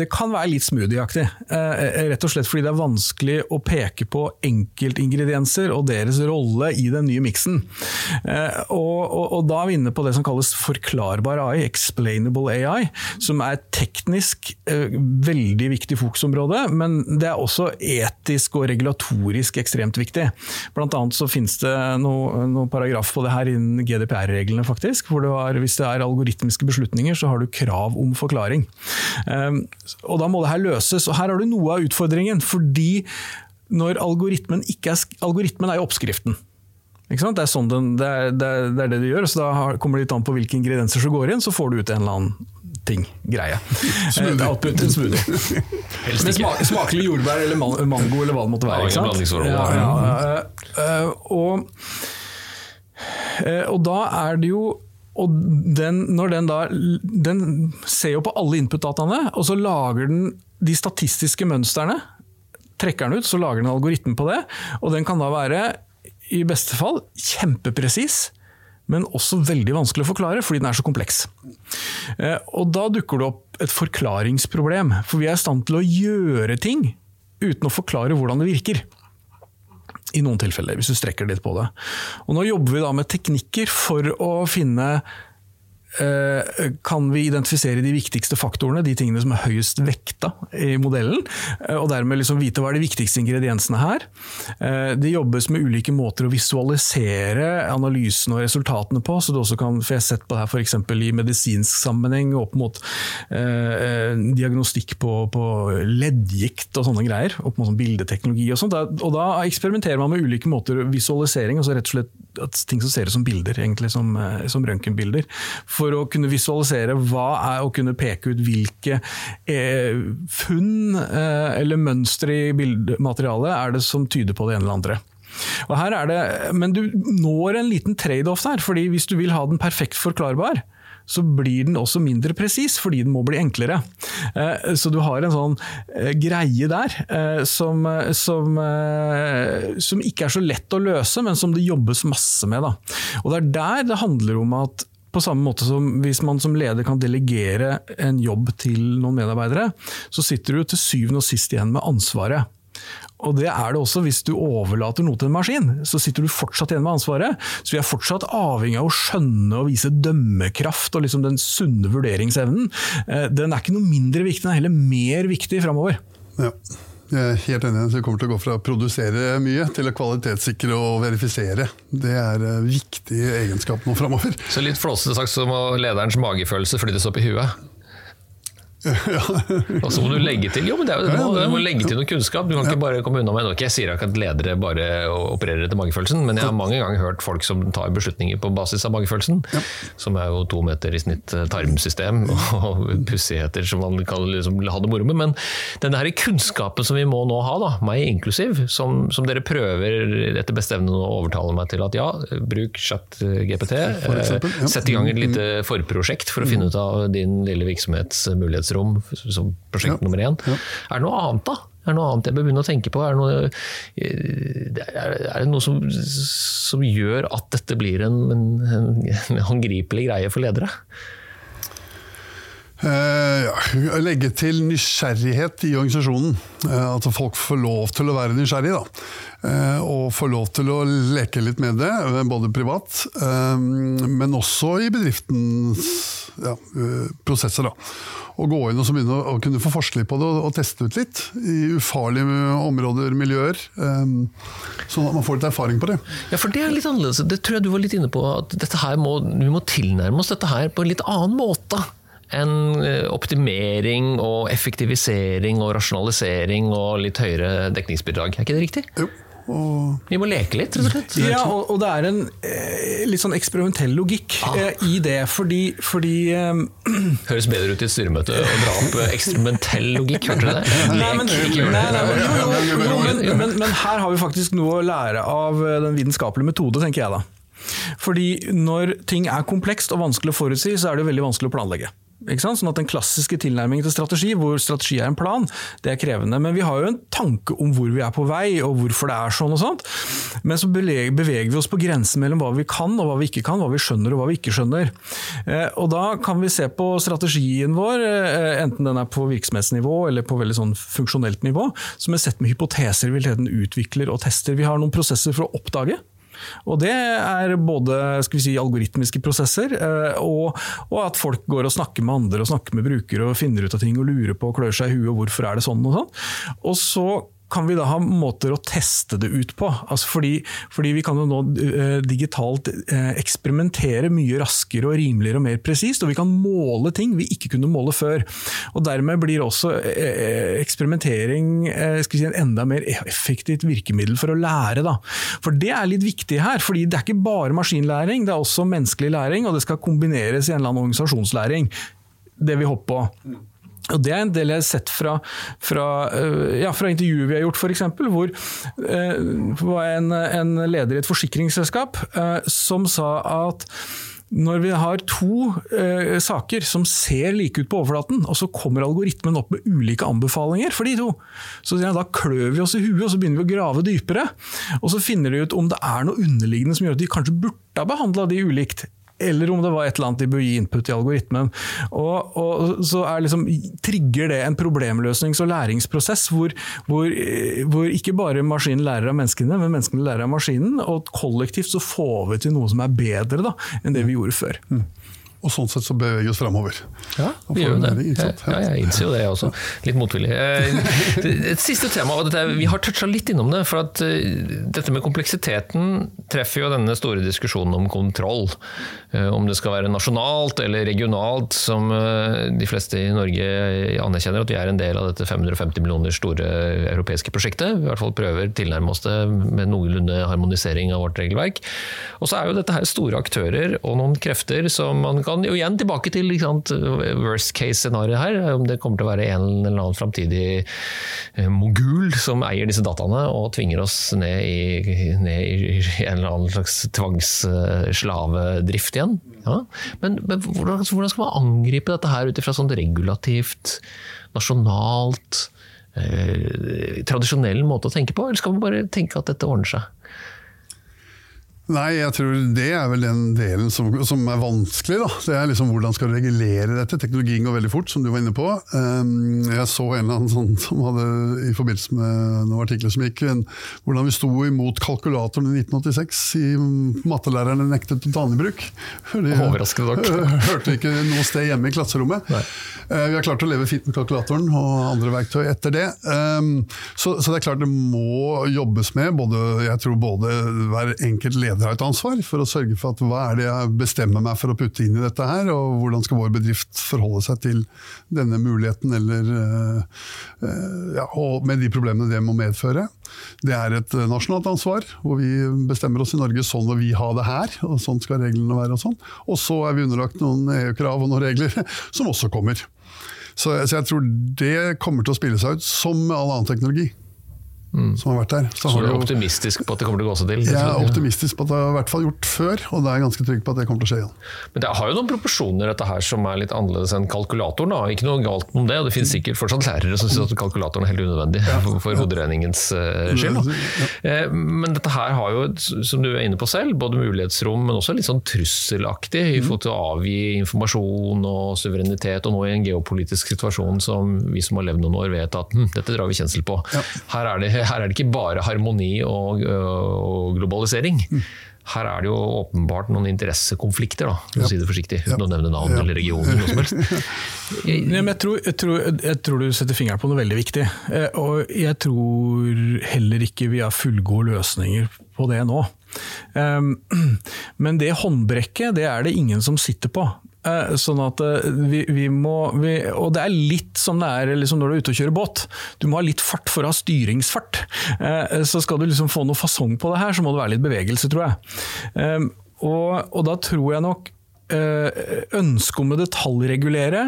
det kan være litt smoothie-aktig. Eh, Rett og slett fordi det er vanskelig å peke på enkeltingredienser og deres rolle i den nye miksen. Eh, Og, og, og da er vi inne på det som kalles forklarbar AI, explainable AI, som er teknisk eh, veldig viktig fokusområde, men det er også etisk og regulatorisk ekstremt viktig. Blant annet så finnes det noen noe paragraf på det her innen GDPR-reglene, faktisk, hvor var, hvis det er algoritmiske beslutninger, så har du krav om forklaring. Um, og da må det her løses, og her har du noe av utfordringen, fordi når algoritmen ikke er Algoritmen er jo oppskriften. Ikke sant? Det, er sånn den, det, er, det, er, det er det du gjør, så da har, kommer det litt an på hvilke ingredienser som går inn, så får du ut en eller annen ting, greie. Smoothie. Eh, output, smoothie. Helst ikke. sma smakelig jordbær eller man mango eller hva det måtte være. Ikke sant? Ja, ja. ja, eh, eh, og, og da er det jo og den, når den da Den ser jo på alle input-dataene, og så lager den de statistiske mønstrene. Trekker den ut, så lager den algoritmen på det. Og den kan da være, i beste fall, kjempepresis. Men også veldig vanskelig å forklare, fordi den er så kompleks. Eh, Og da dukker det opp et forklaringsproblem. For vi er i stand til å gjøre ting uten å forklare hvordan det virker. I noen tilfeller, hvis du strekker litt på det. Og nå jobber vi da med teknikker for å finne kan vi identifisere de viktigste faktorene, de tingene som er høyest vekta i modellen, eh, og dermed liksom vite hva er de viktigste ingrediensene her. Eh, Det jobbes med ulike måter å visualisere analysen og resultatene på, så du også kan, for jeg har sett på det her f.eks. i medisinsk sammenheng opp mot eh, eh, diagnostikk på, på leddgikt og sånne greier, opp mot sånn bildeteknologi og sånt. Og da eksperimenterer man med ulike måter visualisering, altså rett og slett at ting som ser ut som bilder, egentlig som, eh, som røntgenbilder, for å kunne visualisere hva er å kunne peke ut hvilke eh, funn eh, eller mønstre i bildematerialet er det som tyder på det ene eller andre. Det, men du når en liten trade-off der, fordi hvis du vil ha den perfekt forklarbar, så blir den også mindre presis, fordi den må bli enklere. Eh, Så du har en sånn eh, greie der eh, som, som, som ikke er så lett å løse, men som det jobbes masse med. Og det er der det handler om at på samme måte som hvis man som leder kan delegere en jobb til noen medarbeidere, så sitter du til syvende og sist igjen med ansvaret. Og det er det også hvis du overlater noe til en maskin. Så sitter du fortsatt igjen med ansvaret. Så vi er fortsatt avhengig av å skjønne og vise dømmekraft og liksom den sunne vurderingsevnen. Eh, Den er ikke noe mindre viktig, den er heller mer viktig framover. Ja. Jeg er helt enig. Så Vi kommer til å gå fra å produsere mye til å kvalitetssikre og verifisere. Det er viktige viktig egenskap nå framover. Så litt flåsete sagt så må lederens magefølelse flyttes opp i huet. Og så må du legge til jo, men det er jo, du, må, du må legge til noe kunnskap. Du kan ikke bare komme unna med Ok, Jeg sier ikke at ledere bare opererer etter magefølelsen, men jeg har mange ganger hørt folk som tar beslutninger på basis av magefølelsen. Som er jo to meter i snitt eh, tarmsystem og pussigheter som man kan liksom ha det moro med. Men denne her kunnskapen som vi må nå ha, da, meg inklusiv, som, som dere prøver etter beste evne å overtale meg til at ja, bruk chat GPT. Ja. Sett i gang et lite forprosjekt for å finne ut av din lille virksomhets mulighetsrom som prosjekt Ja, nummer én. ja. Er det noe annet, da? Er det noe annet jeg bør begynne å tenke på? Er det noe, er det noe som, som gjør at dette blir en, en, en håndgripelig greie for ledere? Ja, legge til nysgjerrighet i organisasjonen. Uh, at folk får lov til å være nysgjerrige. Eh, og får lov til å leke litt med det, både privat, men også i bedriftens ja, prosesser. Da. Og gå inn og så begynne å, å kunne få forske litt på det og, og teste ut litt i ufarlige områder, miljøer. sånn at man får litt erfaring på det. Ja, for det er litt annerledes. Det tror jeg du var litt inne på. At her må, vi må tilnærme oss dette her på en litt annen måte. Enn eh, optimering og effektivisering og rasjonalisering og litt høyere dekningsbidrag. Er ikke det riktig? Jo. Og Vi må leke litt, rett og slett. Ja, og, og det er en eh, litt sånn eksperimentell logikk eh, i det, fordi, fordi eh, Høres bedre ut i et styremøte å dra opp eh, eksperimentell logikk, hørte du det? Lek, men her har vi faktisk noe å lære av eh, den vitenskapelige metode, tenker jeg da. Fordi når ting er komplekst og vanskelig å forutsi, så er det veldig vanskelig å planlegge. Sånn at Den klassiske tilnærmingen til strategi, hvor strategi er en plan, det er krevende. Men vi har jo en tanke om hvor vi er på vei, og hvorfor det er sånn. og sånt. Men så beveger vi oss på grensen mellom hva vi kan og hva vi ikke kan, hva vi skjønner og hva vi ikke skjønner. Eh, Og Da kan vi se på strategien vår, eh, enten den er på virksomhetsnivå eller på veldig sånn funksjonelt nivå, som er sett med hypoteser vi hele tiden utvikler og tester. Vi har noen prosesser for å oppdage. Og Det er både si, algoritmiske prosesser, eh, og, og at folk går og snakker med andre og snakker med brukere og finner ut av ting og lurer på og klør seg i huet og hvorfor er det sånn og sånn. Og så kan vi da ha måter å teste det ut på. Altså fordi, fordi vi kan jo nå eh, digitalt eh, eksperimentere mye raskere og rimeligere og mer presist, og vi kan måle ting vi ikke kunne måle før. Og Dermed blir også eh, eksperimentering si, en enda mer effektivt virkemiddel for å lære. Da. For Det er litt viktig her, fordi det er ikke bare maskinlæring, det er også menneskelig læring, og det skal kombineres i en eller annen organisasjonslæring. Det vi håper på. Og Det er en del jeg har sett fra, fra, øh, ja, fra intervjuer vi har gjort, f.eks. Hvor øh, det var en, en leder i et forsikringsselskap øh, som sa at når vi har to eh, saker som ser like ut på overflaten, og så kommer algoritmen opp med ulike anbefalinger for de to, så ja, da klør vi oss i huet og så begynner vi å grave dypere. Og så finner de ut om det er noe underliggende som gjør at de kanskje burde ha behandla de ulikt eller om det var et eller annet de bør gi input i algoritmen. Og, og så liksom, trigger det en problemløsnings- og læringsprosess hvor, hvor, hvor, ikke bare maskinen lærer av menneskene, men menneskene lærer av maskinen. Og kollektivt så får vi til noe som er bedre da, enn det vi gjorde før. Og sånn sett så beveger vi oss framover. Ja, vi gjør jo det. Ja, jeg innser jo det også. Litt motvillig. Et siste tema, og dette, vi har toucha litt innom det. for at Dette med kompleksiteten treffer jo denne store diskusjonen om kontroll. Om det skal være nasjonalt eller regionalt, som de fleste i Norge anerkjenner at vi er en del av dette 550 millioner store europeiske prosjektet. Vi i hvert fall prøver tilnærme oss det med noenlunde harmonisering av vårt regelverk. Og så er jo dette her store aktører og noen krefter som man kan kan jo igjen tilbake til sant, worst case-scenarioet her. Om det kommer til å være en eller annen framtidig mogul som eier disse dataene og tvinger oss ned i, ned i en eller annen slags tvangsslavedrift igjen. Ja. Men, men hvordan, hvordan, skal man angripe dette her ut ifra sånt regulativt, nasjonalt, eh, tradisjonell måte å tenke på? Eller skal man bare tenke at dette ordner seg? Nei, jeg tror det er vel den delen som, som er vanskelig. Da. Det er liksom Hvordan skal du regulere dette? Teknologien går veldig fort, som du var inne på. Um, jeg så en eller annen sånn som hadde, i forbindelse med noen artikler som gikk, en, hvordan vi sto imot kalkulatoren i 1986. I mattelærerne nektet å ta den i bruk. Overraskende nok. Hørte ikke noe sted hjemme i klasserommet. Uh, vi har klart å leve fint med kalkulatoren og andre verktøy etter det. Um, så, så, det er klart det må jobbes med, både, jeg tror både hver enkelt leder har et ansvar for å sørge for at hva er det jeg bestemmer meg for å putte inn i dette her, og hvordan skal vår bedrift forholde seg til denne muligheten, eller ja, og med de problemene det må medføre. Det er et nasjonalt ansvar, hvor vi bestemmer oss i Norge sånn vil vi ha det her, og sånn skal reglene være. Og sånn. Og så er vi underlagt noen EU-krav og noen regler som også kommer. Så, så jeg tror det kommer til å spille seg ut, som med all annen teknologi. Som har vært der. Så har du er optimistisk på at det kommer til å gå seg til? jeg er optimistisk på at det har i hvert fall gjort før, og det er jeg ganske trygg på at det kommer til å skje igjen. Men det har jo noen proporsjoner dette her som er litt annerledes enn kalkulatoren. Da. Ikke noe galt om det, og det finnes sikkert fortsatt lærere som syns at kalkulatoren er helt unødvendig for, for hoderegningens eh, skyld. Da. Eh, Men dette her har jo, som du er inne på selv, både mulighetsrom, men også litt sånn trusselaktig i forhold til å avgi informasjon og suverenitet, og nå i en geopolitisk situasjon som vi som har levd noen år vet at hm, dette drar vi kjensel på. Her, er det, her er det ikke bare harmoni og, og globalisering. Her er det jo åpenbart noen interessekonflikter, da, for å si det forsiktig, uten å nevne navn eller regioner. eller noe som helst. Jeg, jeg, tror, jeg, tror, jeg tror du setter fingeren på noe veldig viktig. Eh, Og jeg tror heller ikke vi har fullgode løsninger på det nå. Um, Men det håndbrekket, det er det ingen som sitter på. Eh, Sånn at eh, vi, vi må vi, Og det er litt som det er liksom når du er ute og kjører båt. Du må ha litt fart for å ha styringsfart. Eh, Så skal du liksom få noe fasong på det her, så må det være litt bevegelse, tror jeg. Um, Og, og da tror jeg nok ønsket om å detaljregulere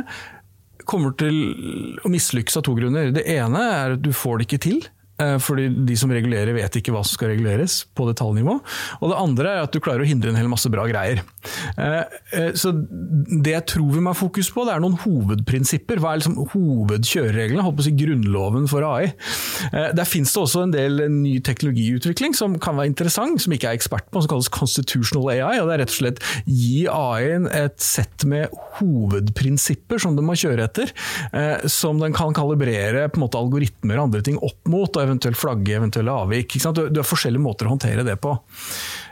kommer til å mislykkes av to grunner. Det ene er at du får det ikke til. Fordi de som regulerer vet ikke hva som skal reguleres på detaljnivå. Og det andre er at du klarer å hindre en hel masse bra greier. Eh, eh, Så det jeg tror vi må ha fokus på, det er noen hovedprinsipper. Hva er liksom hovedkjørereglene? Holdt på å si grunnloven for AI. Eh, Der finnes det også en del ny teknologiutvikling som kan være interessant, som ikke er ekspert på, som kalles constitutional AI. og Det er rett og slett gi AI-en et sett med hovedprinsipper som den må kjøre etter, som den kan kalibrere på en måte algoritmer og andre ting opp mot, og eventuelt flagge eventuelle avvik. Du har forskjellige måter å håndtere det på.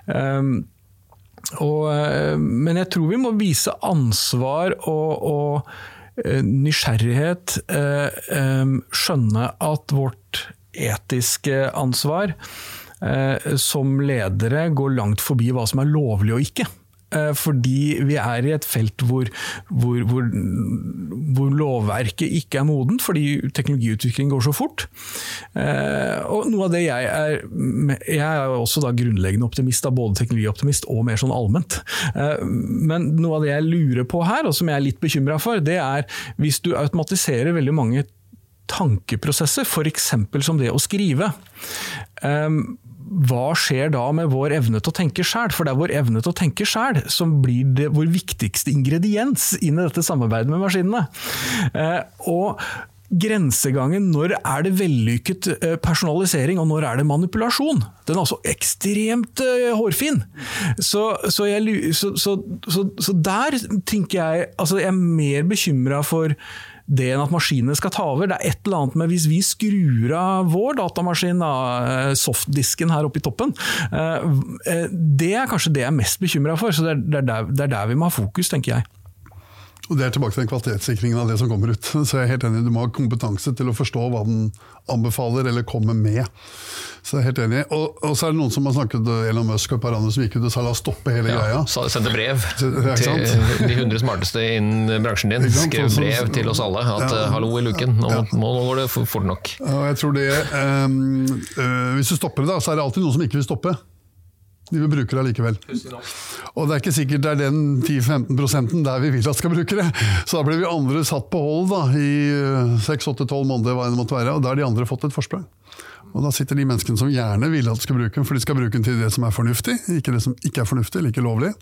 Um, og, eh, men jeg tror vi må vise ansvar og, og eh, nysgjerrighet. eh, Skjønne at vårt etiske ansvar som ledere går langt forbi hva som er lovlig og ikke. Eh, Fordi vi er i et felt hvor, hvor, hvor, hvor lovverket ikke er modent, fordi teknologiutvikling går så fort. Eh, Og noe av det jeg er Jeg er også da grunnleggende optimist, da, både teknologioptimist og mer sånn allment. Eh, Men noe av det jeg lurer på her, og som jeg er litt bekymra for, det er hvis du automatiserer veldig mange tankeprosesser, f.eks. som det å skrive. Um, hva skjer da med vår evne til å tenke sjæl? For det er vår evne til å tenke sjæl som blir det, vår viktigste ingrediens inn i dette samarbeidet med maskinene. Eh, og Grensegangen når er det vellykket eh, personalisering og når er det manipulasjon? Den er altså ekstremt eh, hårfin. Så, så, jeg, så, så, der tenker jeg altså Jeg er mer bekymra for det enn at maskinene skal ta over. Det er et eller annet med hvis vi skrur av vår datamaskin, da, eh, softdisken her oppe i toppen, eh, eh, det er kanskje det jeg er mest bekymra for. Så det, er der, det er der vi må ha fokus, tenker jeg. Og Det er tilbake til den kvalitetssikringen av det som kommer ut. Så jeg er helt enig, Du må ha kompetanse til å forstå hva den anbefaler eller kommer med. Så jeg er helt enig. Og, og så er det noen som har snakket, Elon Musk og et par andre som gikk ut og sa la oss stoppe hele Ja, greia. sa- sendte brev til de 100 smarteste innen bransjen din. Skrev brev til oss alle at Ja. eh, hallo i luken, nå, Ja. nå går det fort nok. Og jeg tror det, um, uh, Hvis du stopper det, da, så er det alltid noen som ikke vil stoppe. De vil bruke det allikevel. Og det er ikke sikkert det er den 10-15 der vi vil at skal bruke det. Så da blir vi andre satt på hold da, i 6-8-12 måneder, hva det måtte være, og da har de andre fått et forsprang. Og da sitter de menneskene som gjerne vil at du skal bruke den, for de skal bruke den til det som er fornuftig, ikke det som ikke er fornuftig eller ikke lovlig,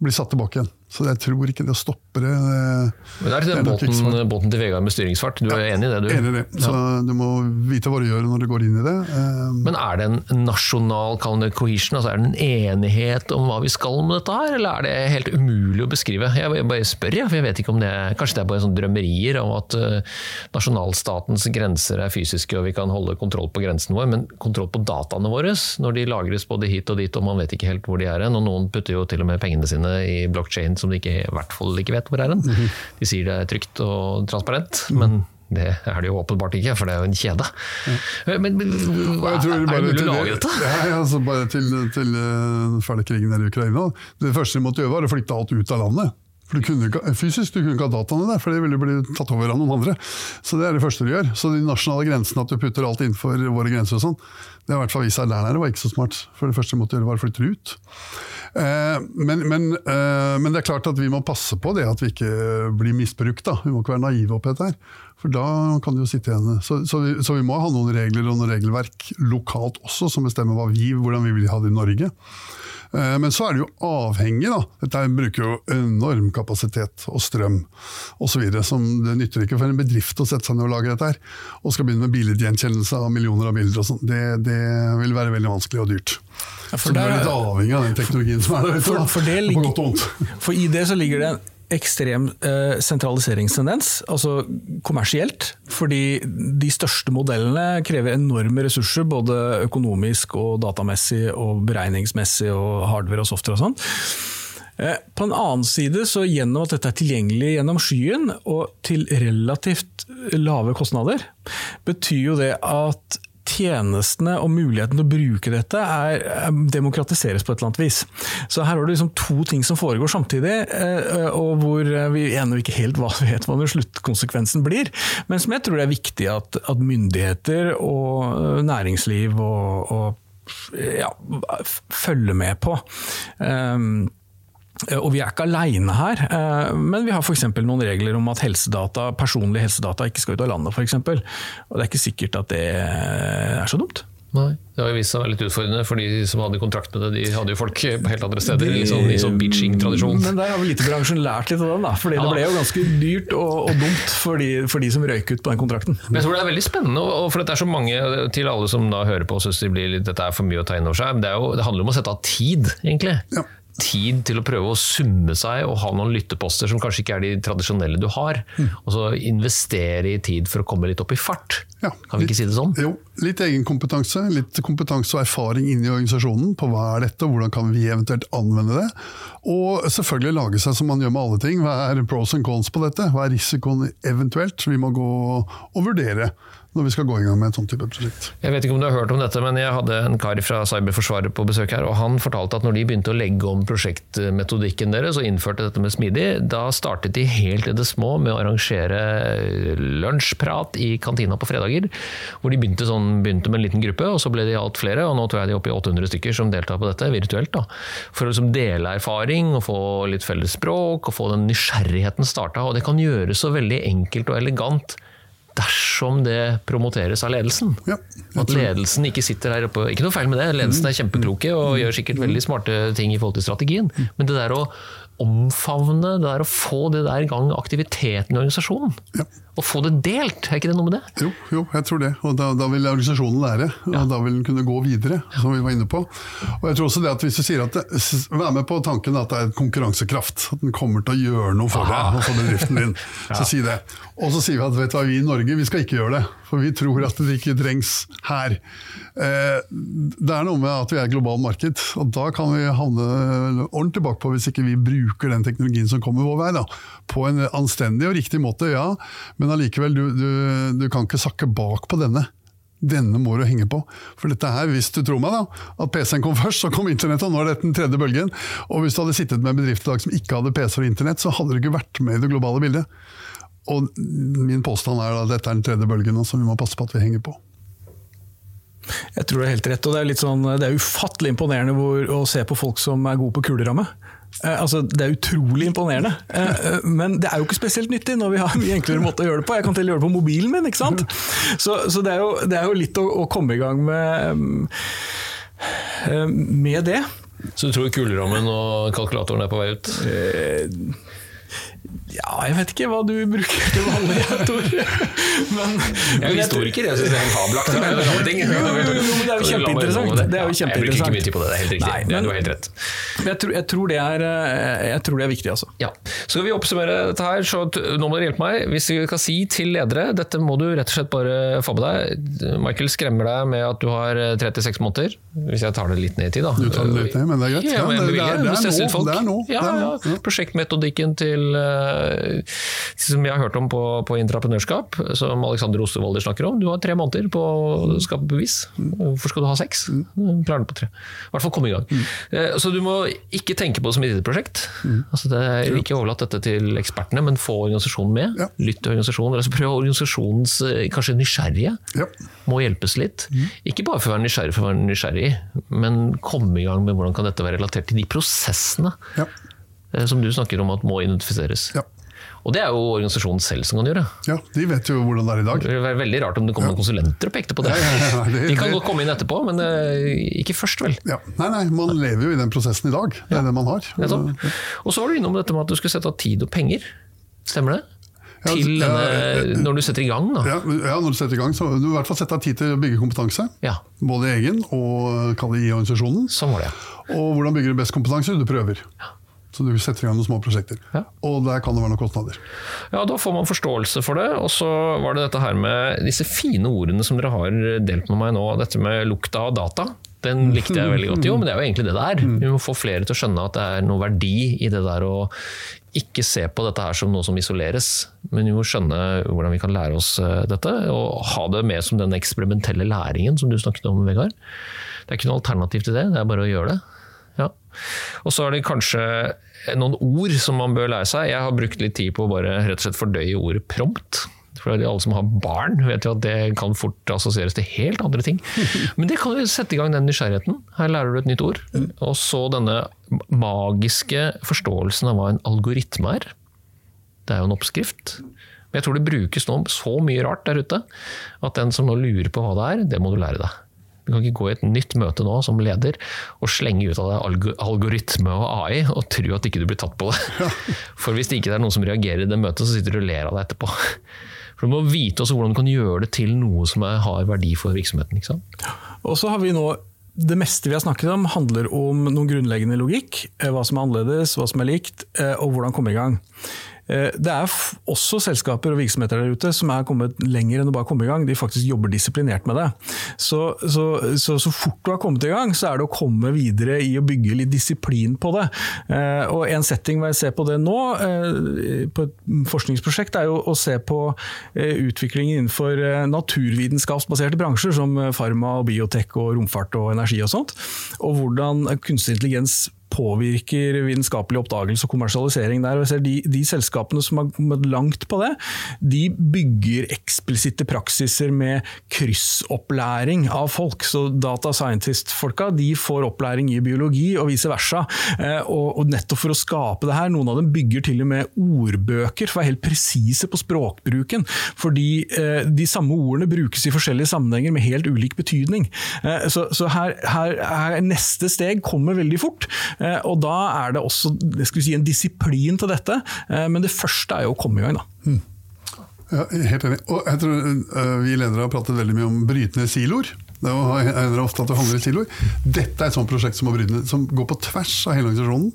blir satt tilbake igjen. Så jeg tror ikke det stopper det det- Men det er til den båten, båten til Vegard med styringsfart. Du er enig i det, du? Enig i det. Så du må vite hva du gjør når du går inn i det. Ehm, Men er det en nasjonal det cohesion, altså er det en enighet om hva vi skal med dette her, eller er det helt umulig å beskrive? Jeg bare spør, jeg, for jeg vet ikke om det Kanskje det er bare sånne drømmerier om at eh, nasjonalstatens grenser er fysiske og vi kan holde kontroll på grensen vår, men kontroll på dataene våre når de lagres både hit og dit og man vet ikke helt hvor de er hen, og noen putter jo til og med pengene sine i blokkjede som de ikke, i hvert fall ikke vet hvor er hen. De sier det er trygt og transparent, men det er det jo åpenbart ikke, for det er jo en kjede. Men, men hva, er det mulig til å lage dette? Ja, altså bare til, til uh, ferdig krigen i Ukraina. Det første de måtte gjøre, var å flytte alt ut av landet. For du kunne ikke, fysisk du kunne ikke ha dataene der, for det ville bli tatt over av noen andre. Så det er det første du gjør. Så de nasjonale grensene, at du putter alt innenfor våre grenser og sånn, det har i hvert fall vist seg der nede var ikke så smart. For det første måtte gjøre, var å flytte ut. Eh, men, men, eh, men det er klart at vi må passe på det at vi ikke blir misbrukt. Da. Vi må ikke være naive oppi dette her. For da kan du jo sitte igjen. Så, så, vi, så vi må ha noen regler og noen regelverk lokalt også, som bestemmer vi, hvordan vi vil ha det i Norge. Eh, Men så er det jo avhengig, da. Dette bruker jo enorm kapasitet og strøm osv. Det nytter ikke for en bedrift å sette seg ned og lage dette her. Og skal begynne med billedgjenkjennelse av millioner av bilder og sånn. Det, det vil være veldig vanskelig og dyrt. Ja, så du er litt avhengig av den teknologien som er der. For, for, På ligger, for i det så ligger det ekstrem eh, sentraliseringstendens, altså kommersielt. Fordi de største modellene krever enorme ressurser, både økonomisk og datamessig og beregningsmessig og hardware og software og sånn. Eh, På en annen side, så gjennom at dette er tilgjengelig gjennom skyen og til relativt lave kostnader, betyr jo det at tjenestene og muligheten til å bruke dette er, er demokratiseres på et eller annet vis. Så her har du liksom to ting som foregår samtidig, eh, og hvor vi ennå ikke helt vet hva sluttkonsekvensen blir. Men som jeg tror det er viktig at, at myndigheter og eh, næringsliv og, og ja, følger med på. Um, og Vi er ikke alene her, eh, men vi har f.eks. noen regler om at helsedata, personlige helsedata ikke skal ut av landet. For eksempel. og Det er ikke sikkert at det er så dumt. Nei, Det har vist seg å være litt utfordrende, for de som hadde kontrakt med det, de hadde jo folk på helt andre steder. i sånn, i sånn beaching-tradisjon. Men der har vel IT-bransjen lært litt av den, da. Fordi Ja. det ble jo ganske dyrt og, og dumt for de, for de som røyk ut på den kontrakten. Men jeg tror det er veldig spennende, og for det er så mange til alle som da hører på og syns det blir litt, dette er for mye å ta inn over seg. Men det, er jo, det handler om å sette av tid, egentlig. Ja. Tid til å prøve å summe seg og ha noen lytteposter som kanskje ikke er de tradisjonelle du har. Og så investere i tid for å komme litt opp i fart. Ja, kan vi ikke si det sånn? Jo, litt egenkompetanse, litt kompetanse og erfaring inn i organisasjonen på hva er dette, og hvordan kan vi eventuelt anvende det. Og selvfølgelig lage seg som man gjør med alle ting. Hva er pros and cons på dette? Hva er risikoen eventuelt vi må gå og vurdere når vi skal gå i gang med et sånt type prosjekt. Jeg vet ikke om du har hørt om dette, men jeg hadde en kar fra Cyberforsvaret på besøk her, og han fortalte at når de begynte å legge om prosjektmetodikken deres og innførte dette med smidig, da startet de helt i det små med å arrangere lunsjprat i kantina på fredager, hvor de begynte, sånn, begynte med en liten gruppe, og så ble de alt flere, og nå tror jeg de er oppe i 800 stykker som deltar på dette, virtuelt. da, For å liksom dele erfaring og få litt felles språk, og få den nysgjerrigheten starta. Og det kan gjøres så veldig enkelt og elegant dersom det promoteres av ledelsen. Ja, At ledelsen ikke sitter her oppe Ikke noe feil med det, ledelsen er kjempekloke og gjør sikkert veldig smarte ting i forhold til strategien, men det der å omfavne, det der å få det der i gang aktiviteten i organisasjonen, Ja. og få det delt, er ikke det noe med det? Jo, jo, jeg tror det. Og da, da vil organisasjonen lære, og da vil den kunne gå videre, som vi var inne på. Og jeg tror også det at Hvis du sier at det, Vær med på tanken at det er konkurransekraft, at den kommer til å gjøre noe for deg og for bedriften din. Så si det. Og så sier vi at vet du hva, vi i Norge vi skal ikke gjøre det, for vi tror at det ikke trengs her. Eh, det er noe med at vi er et globalt marked, og da kan vi havne ordentlig bakpå hvis ikke vi bruker den teknologien som kommer vår vei. Da. På en anstendig og riktig måte, ja, men allikevel, du, du, du kan ikke sakke bak på denne. Denne må du henge på. For dette her, hvis du tror meg da, at PC-en kom først, så kom internett, og nå er dette den tredje bølgen. Og hvis du hadde sittet med en bedrift i dag som ikke hadde PC og internett, så hadde du ikke vært med i det globale bildet. Og min påstand er at dette er den tredje bølgen, som vi må passe på at vi henger på. Jeg tror det er helt rett, og det er, litt sånn, det er ufattelig imponerende hvor, å se på folk som er gode på kuleramme. Eh, altså, det er utrolig imponerende, eh, eh, men det er jo ikke spesielt nyttig når vi har en mye enklere måte å gjøre det på. Jeg kan til og gjøre det på mobilen min, ikke sant? Så, så det, er jo, det er jo litt å, å komme i gang med, eh, med det. Så du tror kulerammen og kalkulatoren er på vei ut? Ja, jeg vet ikke hva du bruker til vanlig, Tor. Men, Jeg er jo historiker, jeg syns det er helt fabelaktig. Det er jo men det er jo kjempeinteressant. Det er jo Jeg bruker ikke mye tid på det, det er helt riktig. Nei, Det men- du har helt rett. Men jeg tror, jeg, tror det er, eh, jeg tror det er viktig, altså. Ja. Så skal vi oppsummere dette her, så nå må dere hjelpe meg. Hvis vi skal si til ledere, dette må du rett og slett bare få med deg. Michael skremmer deg med at du har eh, 36 måneder, hvis jeg tar det litt ned i tid da. Du tar det litt ned, men det er greit. Ja, men det- er- det er det er nå, Ja, det er nå, ja. ja. Prosjektmetodikken til, eh, som jeg har hørt om på, på intraprenørskap, som Alexander Ostevolder snakker om. Du har tre måneder på å skape bevis. Hvorfor skal du ha seks? Klarer du på tre. I hvert fall komme i gang. Eh, Så du må ikke tenke på det som et ID-prosjekt. Altså det er ikke overlatt dette til ekspertene, men få organisasjonen med. Ja. Lytt til organisasjonen. Altså prøv organisasjonens eh, kanskje nysgjerrige. Ja. Må hjelpes litt. Ikke bare for å være nysgjerrig for å være nysgjerrig, men komme i gang med hvordan kan dette være relatert til de prosessene Ja. Eh, som du snakker om at må identifiseres. Ja. Og det er jo organisasjonen selv som kan gjøre. Ja, De vet jo hvordan det er i dag. Det ville veldig rart om det kom noen konsulenter og pekte på det. Ja, ja, ja, det- De kan godt komme inn etterpå, men eh, ikke først, vel. Ja. Nei, nei, man lever jo i den prosessen i dag. Det er det man har. Og så var du innom dette med at du skulle sette av tid og penger. Stemmer det? Ja, Til ja, denne, når du setter i gang, da. Ja, ja, når du setter i gang, så du i hvert fall sette av tid til å bygge kompetanse. Ja, Både egen og kall det i organisasjonen. sånn var det, ja. Og hvordan bygger du best kompetanse? Du prøver. Så du setter i gang noen små prosjekter. Ja. Og der kan det være noen kostnader. Ja, Da får man forståelse for det. Og så var det dette her med disse fine ordene som dere har delt med meg nå. Dette med lukta av data. Den likte jeg veldig godt. Jo, men det er jo egentlig det det er. Vi må få flere til å skjønne at det er noe verdi i det der å ikke se på dette her som noe som isoleres, men vi må skjønne hvordan vi kan lære oss eh, dette, og ha det med som den eksperimentelle læringen som du snakket om, Vegard. Det er ikke noe alternativ til det, det er bare å gjøre det. Og så er det kanskje noen ord som man bør lære seg. Jeg har brukt litt tid på å bare rett og slett fordøye ordet prompt. For alle som har barn, vet jo at det kan fort assosieres til helt andre ting. Men det kan jo sette i gang den nysgjerrigheten. Her lærer du et nytt ord. Og så denne magiske forståelsen av hva en algoritme er. Det er jo en oppskrift. Men jeg tror det brukes nå så mye rart der ute at den som nå lurer på hva det er, det må du lære deg. Du kan ikke gå i et nytt møte nå som leder og slenge ut av deg algoritme og AI og tro at ikke du blir tatt på det. For hvis det ikke er noen som reagerer i det møtet, så sitter du og ler av det etterpå. For Du må vite også hvordan du kan gjøre det til noe som er, har verdi for virksomheten. ikke sant? Og så har vi nå det meste vi har snakket om, handler om noen grunnleggende logikk. eh, Hva som er annerledes, hva som er likt, eh, og hvordan komme i gang. Eh, Det er også selskaper og virksomheter der ute som er kommet lenger enn å bare komme i gang. De faktisk jobber disiplinert med det. Så så, så, så fort du har kommet i gang, så er det å komme videre i å bygge litt disiplin på det. Eh, Og En setting hvor jeg ser på det nå, eh, på et forskningsprosjekt, er jo å se på utviklingen innenfor naturvitenskapsbaserte bransjer, som farma, og biotek, og romfart og energi og sånt. Og hvordan kunstig intelligens påvirker vitenskapelig oppdagelse og kommersialisering der. Og jeg ser de, de selskapene som har kommet langt på det, de bygger eksplisitte praksiser med kryssopplæring av folk. Så data scientist-folka de får opplæring i biologi og vice versa. Eh, Og, og nettopp for å skape det her, noen av dem bygger til og med ordbøker for å være helt presise på språkbruken. Fordi eh, de samme ordene brukes i forskjellige sammenhenger med helt ulik betydning. Eh, så så her, her, her neste steg kommer veldig fort. Eh, og da er det også jeg skulle si, en disiplin til dette. Eh, men det første er jo å komme i gang, da. Ja, helt enig. Og jeg tror øh, Vi ledere har pratet veldig mye om brytende siloer. Det er jo ofte at det handler i siloer. Dette er et sånt prosjekt som, brytende, som går på tvers av hele organisasjonen.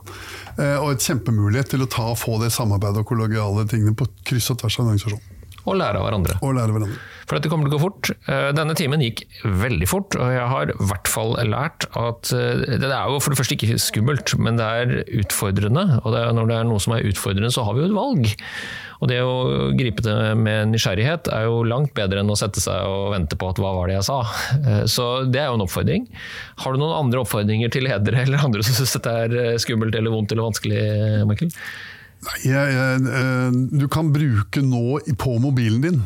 eh, Og et kjempemulighet til å ta og få det samarbeidet og kollegiale tingene på kryss og tvers av en organisasjon. Og lære av hverandre. Og lære av hverandre. For dette kommer til å gå fort. Eh, Denne timen gikk veldig fort, og jeg har i hvert fall lært at eh, det er jo for det første ikke skummelt, men det er utfordrende. Og det er, når det er noe som er utfordrende, så har vi jo et valg. Og det å gripe det med nysgjerrighet er jo langt bedre enn å sette seg og vente på at hva var det jeg sa. Eh, Så det er jo en oppfordring. Har du noen andre oppfordringer til ledere eller andre som syns dette er skummelt eller vondt eller vanskelig, Michael? Nei, jeg, jeg, du kan bruke nå på mobilen din.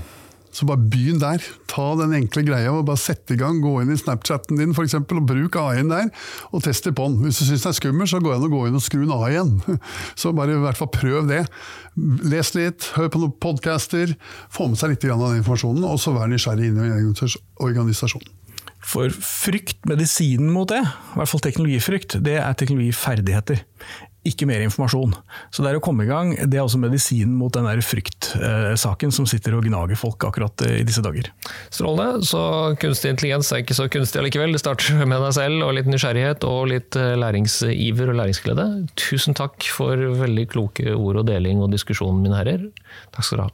Så bare begynn der. Ta den enkle greia og bare sette i gang. Gå inn i Snapchatten din for eksempel, og bruk AI-en der, og test på den. Hvis du syns det er skummelt, så går det an å gå inn og skru den av igjen. Så bare i hvert fall prøv det. Les litt, hør på noen podcaster, få med seg litt av den informasjonen, og så vær nysgjerrig inn i organisasjonen. For frykt, medisinen mot det, i hvert fall teknologifrykt, det er teknologiferdigheter. Ikke mer informasjon. Så det er å komme i gang, det er også medisinen mot den der fryktsaken som sitter og gnager folk akkurat eh, i disse dager. Strålende. Så kunstig intelligens er ikke så kunstig allikevel. Det starter med deg selv og litt nysgjerrighet og litt eh, læringsiver og læringsglede. Tusen takk for veldig kloke ord og deling og diskusjon, mine herrer. Takk skal dere ha.